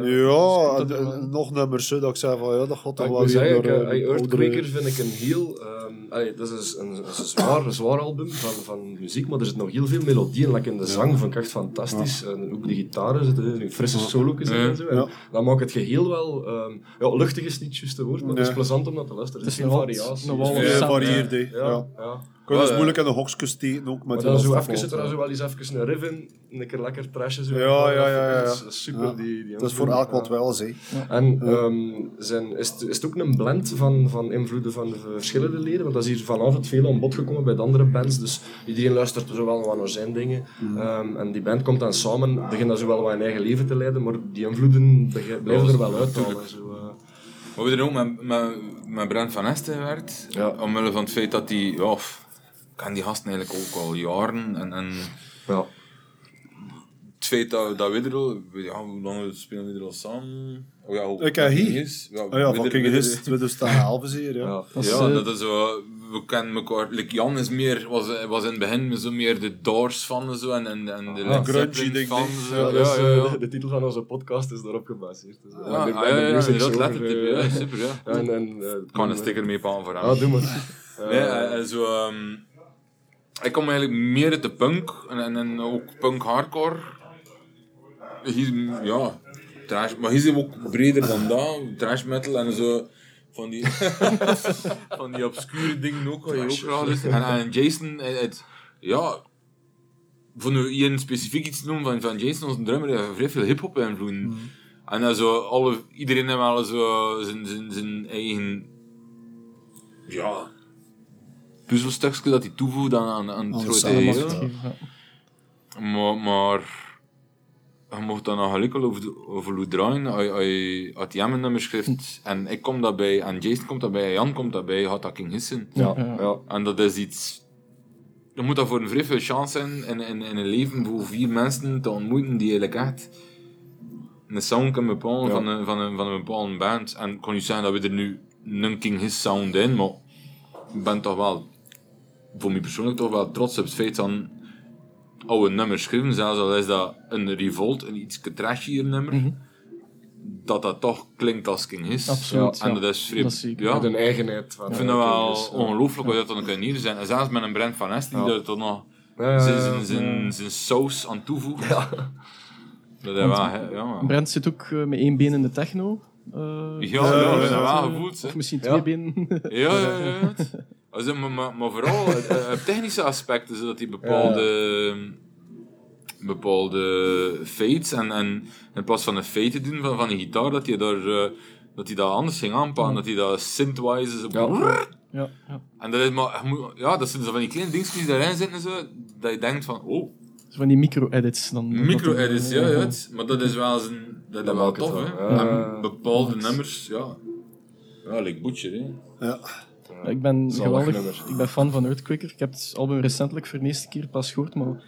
en, dat en wel- nog nummers, hè, dat ik zei van, ja, dat gaat toch wel weer door... eh, eh, Earthquaker vind ik een heel... ehm allee, dat is een, een, een zwaar, een zwaar album van, van muziek, maar er zit nog heel veel melodie in. Like in de zang vond ik echt fantastisch. En ook de gitaren zitten er, frisse solo's in en zo. En Ja. Dat maakt het geheel wel... ehm ja, luchtig is niet het juiste woord, maar het is plezant om naar te luisteren. Er Het is is veel variatie. nog wel Ja, Ja, ja, Ja. ja. Kun je dus Ja, moeilijk in de hokjes steken, ook met Maar die dan zo even van zit er wel eens even een riff in, een keer lekker trashen. Zo, Ja, ja, ja, ja. Dat is- dat is super, Ja. die, die Dat is voor elk wat ja. wel, hè. En ehm, zijn, is, het, is het ook een blend van, van invloeden van de verschillende leden? Want dat is hier vanavond veel aan bod gekomen bij de andere bands. Dus iedereen luistert zo wel wat naar zijn dingen. Ehm, en die band komt dan samen, begint dan zo wel wat een eigen leven te leiden, maar die invloeden blijven er wel eh. Maar we hebben er ook met, met, met Brent van Esten gewerkt. Ja. Omwille van het feit dat die... Ja, ik ken die gasten eigenlijk ook al jaren. En, en ja. Het feit dat, dat we er al... Ja, hoe lang spelen we er al samen? Oh ja, hoe Ik heb King hier. is. Ja, Oh ja, we van King we His 2011 zeer, ja. Ja. Dat is, ja, eh, dat is zo... We kennen elkaar... Like Jan is meer, was, was in het begin zo meer de Doors van en zo. En, en, en de Ah, grungy van. zo. Ja, Ja, dus, ja, eh, ja. De, de titel van onze podcast is daarop gebaseerd. Dus, eh, Ja, de- ah, de ja, ja, inderdaad, show, letterlijk, eh, ja, super, ja. En, en, eh, Ik kan een sticker mee pakken voor hem. Ah, doe maar. Nee, eh, eh, zo, ehm, ik kom eigenlijk meer uit de punk en, en, en ook punk hardcore. Hier, ja, trash, maar hier zijn we ook breder dan dat. Trash metal en zo. Van die, van die obscure dingen ook, wat je ook graag. En, en Jason, eh, het, ja, voor nu hier specifiek iets te noemen van, van Jason, onze drummer, die heeft vrij veel hip-hop invloeden. En dan zo, alle, iedereen heeft wel zo zijn, zijn, zijn eigen, ja, puzzelstukje dat hij toevoegt aan, aan, aan het grote geheel. Maar, maar je mocht dan nog gelukkig over, over hoe draaien. Als je- als je uit die nummer schrijft en ik kom daarbij, en Jason komt daarbij, en Jan komt daarbij, gaat dat King Hissen. Ja, Ja. ja. En dat is iets je moet dat voor een vrij veel chance zijn in, in, in een leven voor vier mensen te ontmoeten die eigenlijk echt een sound kunnen bepalen Ja. van, een, van, een, van een bepaalde band. En ik kon niet zeggen dat we er nu een King His sound in, maar ik ben toch wel, voor mij persoonlijk toch wel trots op het feit dat oude nummers schrijven, zelfs al is dat een revolt, een iets trashier nummer, dat dat toch klinkt als King His. Absoluut, En ja. dat is vrij, Dat ja. Met een eigenheid van Ik vind dat wel ja. ongelooflijk wat dat dan kan hier zijn. En zelfs met een Brent van Est die Ja. daar toch nog Ja, ja, zijn, ja, zijn, ja. saus aan toevoegt. Dat is wel, hè, ja. Brent zit ook eh, met één been in de techno. eh, Ja, ja, we hebben dat wel eh, gevoeld, hè. Of misschien Ja. twee benen. Ja, ja, ja. Also, maar, maar, maar vooral het, eh, het technische aspect is dat hij bepaalde, bepaalde fates en, en in plaats van een fade te doen van, van een gitaar, dat hij daar eh, dat hij dat anders ging aanpakken, dat hij dat synthwise is op Ja, ja. En dat is maar, ja, dat zijn zo van die kleine dingetjes die daarin zitten, zo, dat je denkt van, oh, Zo Van die micro-edits dan. Micro-edits, ja, ja. Maar dat is wel zijn, dat is wel tof, hè. En bepaalde nummers, ja. Ja, like Butcher, hè. Ja. Ja, Ik ben geweldig. nummer. Ik ben fan van Earthquaker. Ik heb het album recentelijk voor de eerste keer pas gehoord, maar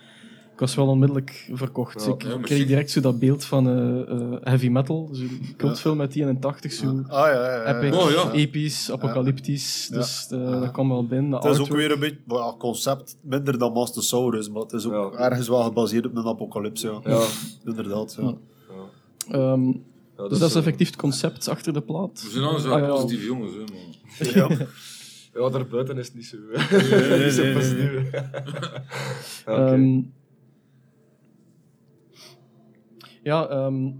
ik was wel onmiddellijk verkocht. Ja, ik ja, kreeg direct zo dat beeld van eh, eh, heavy metal, zo'n cultfilm met die in 80 zo Ah, ja, ja, ja. epic, Oh, ja. episch, apocalyptisch. Ja. Dus eh, dat kwam wel binnen. Het is ook weer een beetje well, concept minder dan Mastosaurus, maar het is ook ergens wel gebaseerd op een apocalypse. Ja. Ja. Inderdaad. Ja. Ehm, dus dat dat is, is eh, effectief het concept achter de plaat. We zijn anders wel Ah, ja. positieve jongens, hè, man. Ja. Daarbuiten is het niet zo, nee, niet zo nee, nee. positief. Oké. Ehm, ja, ehm,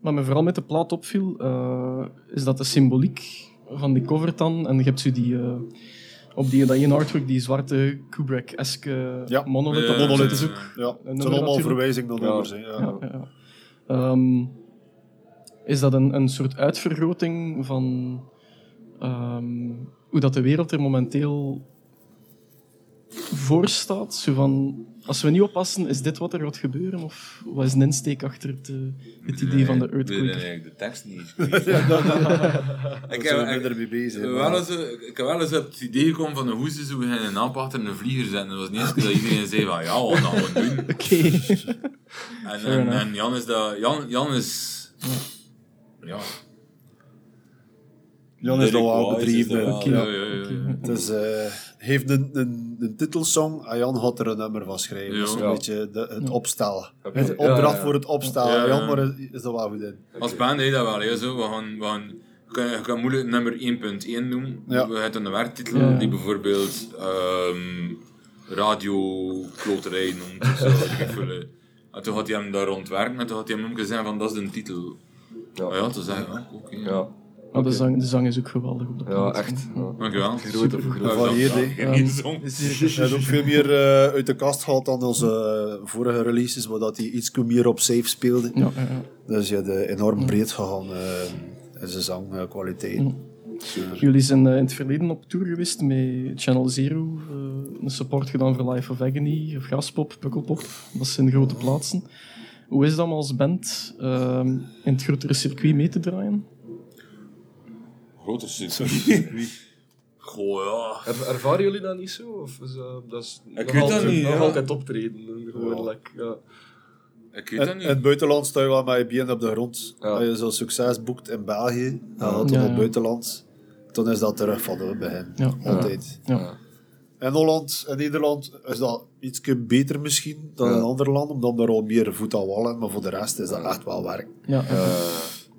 wat me vooral met de plaat opviel, eh, is dat de symboliek van die cover dan, en je hebt zo die, eh, op die, dat ene artwork, die zwarte Kubrick-eske Ja. monolith, Ja, monolith. is ook Ja, een het zijn allemaal verwijzingen naar Ja. nummers. hè, Ja. Ja, ja, ja. Ehm, is dat een, een soort uitvergroting van ehm, hoe dat de wereld er momenteel voor staat? Zo van, als we niet oppassen, is dit wat er gaat gebeuren? Of wat is een insteek achter het, eh, het idee van de Ik weet earthquake? eigenlijk de tekst niet. Ja, dat- ik, Daar heb, zijn minder mee bezig, wel eens, eh, ik heb wel eens op het idee gekomen van hoe ze zo gaan een aanpak achter een vlieger zetten. Dat was niet eens dat iedereen zei van ja, wat gaan we doen. Oké. En, en, en Jan is dat... Jan, Jan is... Ja. Jan is dat wel bedreven. Ja. ja, ja, ja, ja. Het is, eh, hij heeft een, een, een titelsong en Jan had er een nummer van schrijven. Ja. Dat is een Ja. beetje de, het opstellen. Het Ja, opdracht ja. voor het opstellen. Ja, ja. Jan maar is, is er wel goed in. Als band deed dat wel, hè, zo. We gaan, we gaan, je kan, je kan moeilijk nummer 1.1 doen. Ja. We hebben een werktitel Ja. die bijvoorbeeld ehm Radio Kloterij noemt. Zo, en toen had hij hem daar rondwerken en toen had hij hem gezegd van dat is de titel. Ja. Ja, ja toen zei hij, ah, oké. Maar de, zang, de zang is ook geweldig op de Ja, echt. Ja. Dankjewel. Grote zon. Hij ook veel meer uit de kast gehaald dan onze eh, vorige releases, waar dat hij iets meer op safe speelde. Ja, ja, ja. Dus je hebt enorm breed gegaan eh, in zijn zangkwaliteit. Jullie zijn eh, in het verleden op tour geweest met Channel Zero, eh, een support gedaan voor Life of Agony, of Graspop, Pukkelpop. Dat zijn grote plaatsen. Hoe is dat om als band ehm, in het grotere circuit mee te draaien? Groter circuit. Goh, ja. Er, ervaren jullie dat niet zo? Of is dat, dat is Ik weet dat altijd, niet, nog ja. altijd optreden? Gewoon, like, ja. Ik weet dat In, niet. in het buitenland sta je wel met je been op de grond. Ja. Als je zo'n succes boekt in België, en dat Ja, het buitenland, dan is dat terug van het begin. Ja. Altijd. Ja. In Holland en Nederland is dat iets beter misschien dan in andere landen, omdat er al meer voet aan wal in, maar voor de rest is dat echt wel werk. Ja, ja.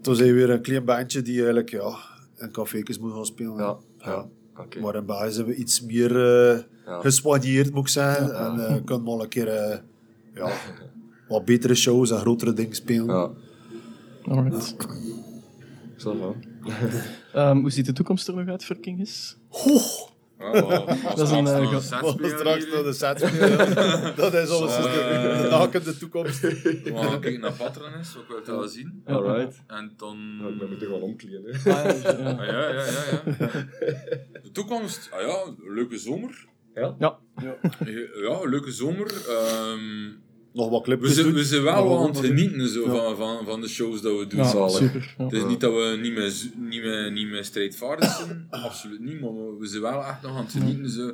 Toen zijn we weer een klein bandje die eigenlijk ja, in café's moet gaan spelen. Ja. Ja. Oké. Maar in België zijn we iets meer eh Ja. gespanjeerd, moet ik zeggen. En eh kunnen we al een keer eh, ja, wat betere shows en grotere dingen spelen. Ja. Alright. Zo van. Ehm, hoe ziet de toekomst er nog uit voor Kingis? Ja, wel, Dat is een, eh, straks hier. naar de set dat is alles de, eh, de nakende toekomst. We gaan kijken naar Patrones, ook wel te wel zien. Alright. En dan... Ja, ik ben moeten gaan omkleden. hè. Ah, ja, ja. Ah, ja, ja, ja, ja. De toekomst, ah ja, leuke zomer. Ja? Ja. Ja, leuke zomer. Ehm, Nog wat we, zijn, doen. we zijn wel Nog aan het genieten zo, van, van, van de shows dat we doen. Ja, super. Ja. Het is niet dat we niet meer, niet meer, niet meer strijdvaardig zijn, absoluut niet, maar we- we zijn wel echt nog aan het genieten. Zo.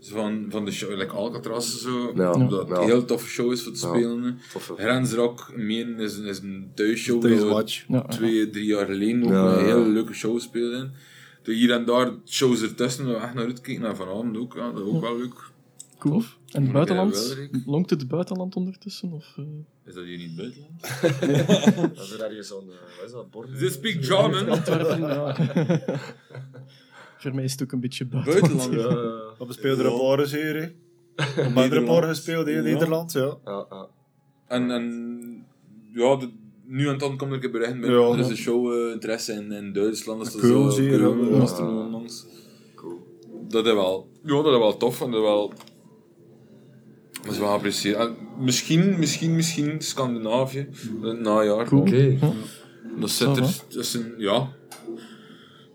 Zo Van, van de show, like Alcatraz zo, Ja, dat ja. een heel toffe show is voor te Ja, spelen. toffe. Grensrock, meen, is, is een thuisshow. Thuiswatch. Twee, drie jaar geleden ook Ja, een ja. hele leuke show speelden. De hier en daar shows ertussen, we echt naar uitkijken. Naar vanavond ook, ja, dat is ook wel leuk. Cool. En het buitenland? Lonkt het buitenland ondertussen? Of, eh? Is dat hier niet buitenland? Dat is er ergens zo'n, eh, wat is dat, bord? They speak German. Antwerpen, ja. Voor mij is het ook een beetje buitenland. Buitenland. We speelden een paar hier, hè. Er een paar gespeeld in Nederland, ja. Ja, ja. En, en ja, de, nu en dan komt er een bij. Ja. Er is een show interesse in, in Duitsland. Dus dat Cool, Keulen. Dat is wel, ja, dat is wel tof en dat is wel. Dat is wel geapprecieerd. En misschien, misschien, misschien Scandinavië, het najaar. Oké. Dat zit er, dat ja,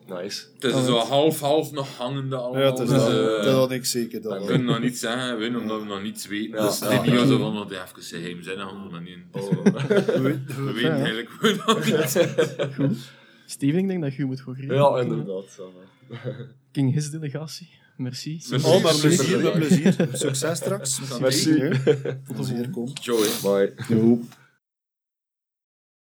Nice. het is zo half-half nog hangende allemaal. Ja, het is dus, wel- eh, dat is wel niks zeker. Dat we kunnen nog niet zeggen, winnen, omdat we nog niets weten. Ja, dus het ja. is niet zo van, dat hij even geheimzinnig handelt, maar niet. We weten eigenlijk nog niet. Steven, ik denk dat je moet voor Ja, inderdaad. King His delegatie. Merci. Merci. Plezier, met plezier. Succes straks. Merci. Tot de volgende. Joey. Bye. Jo.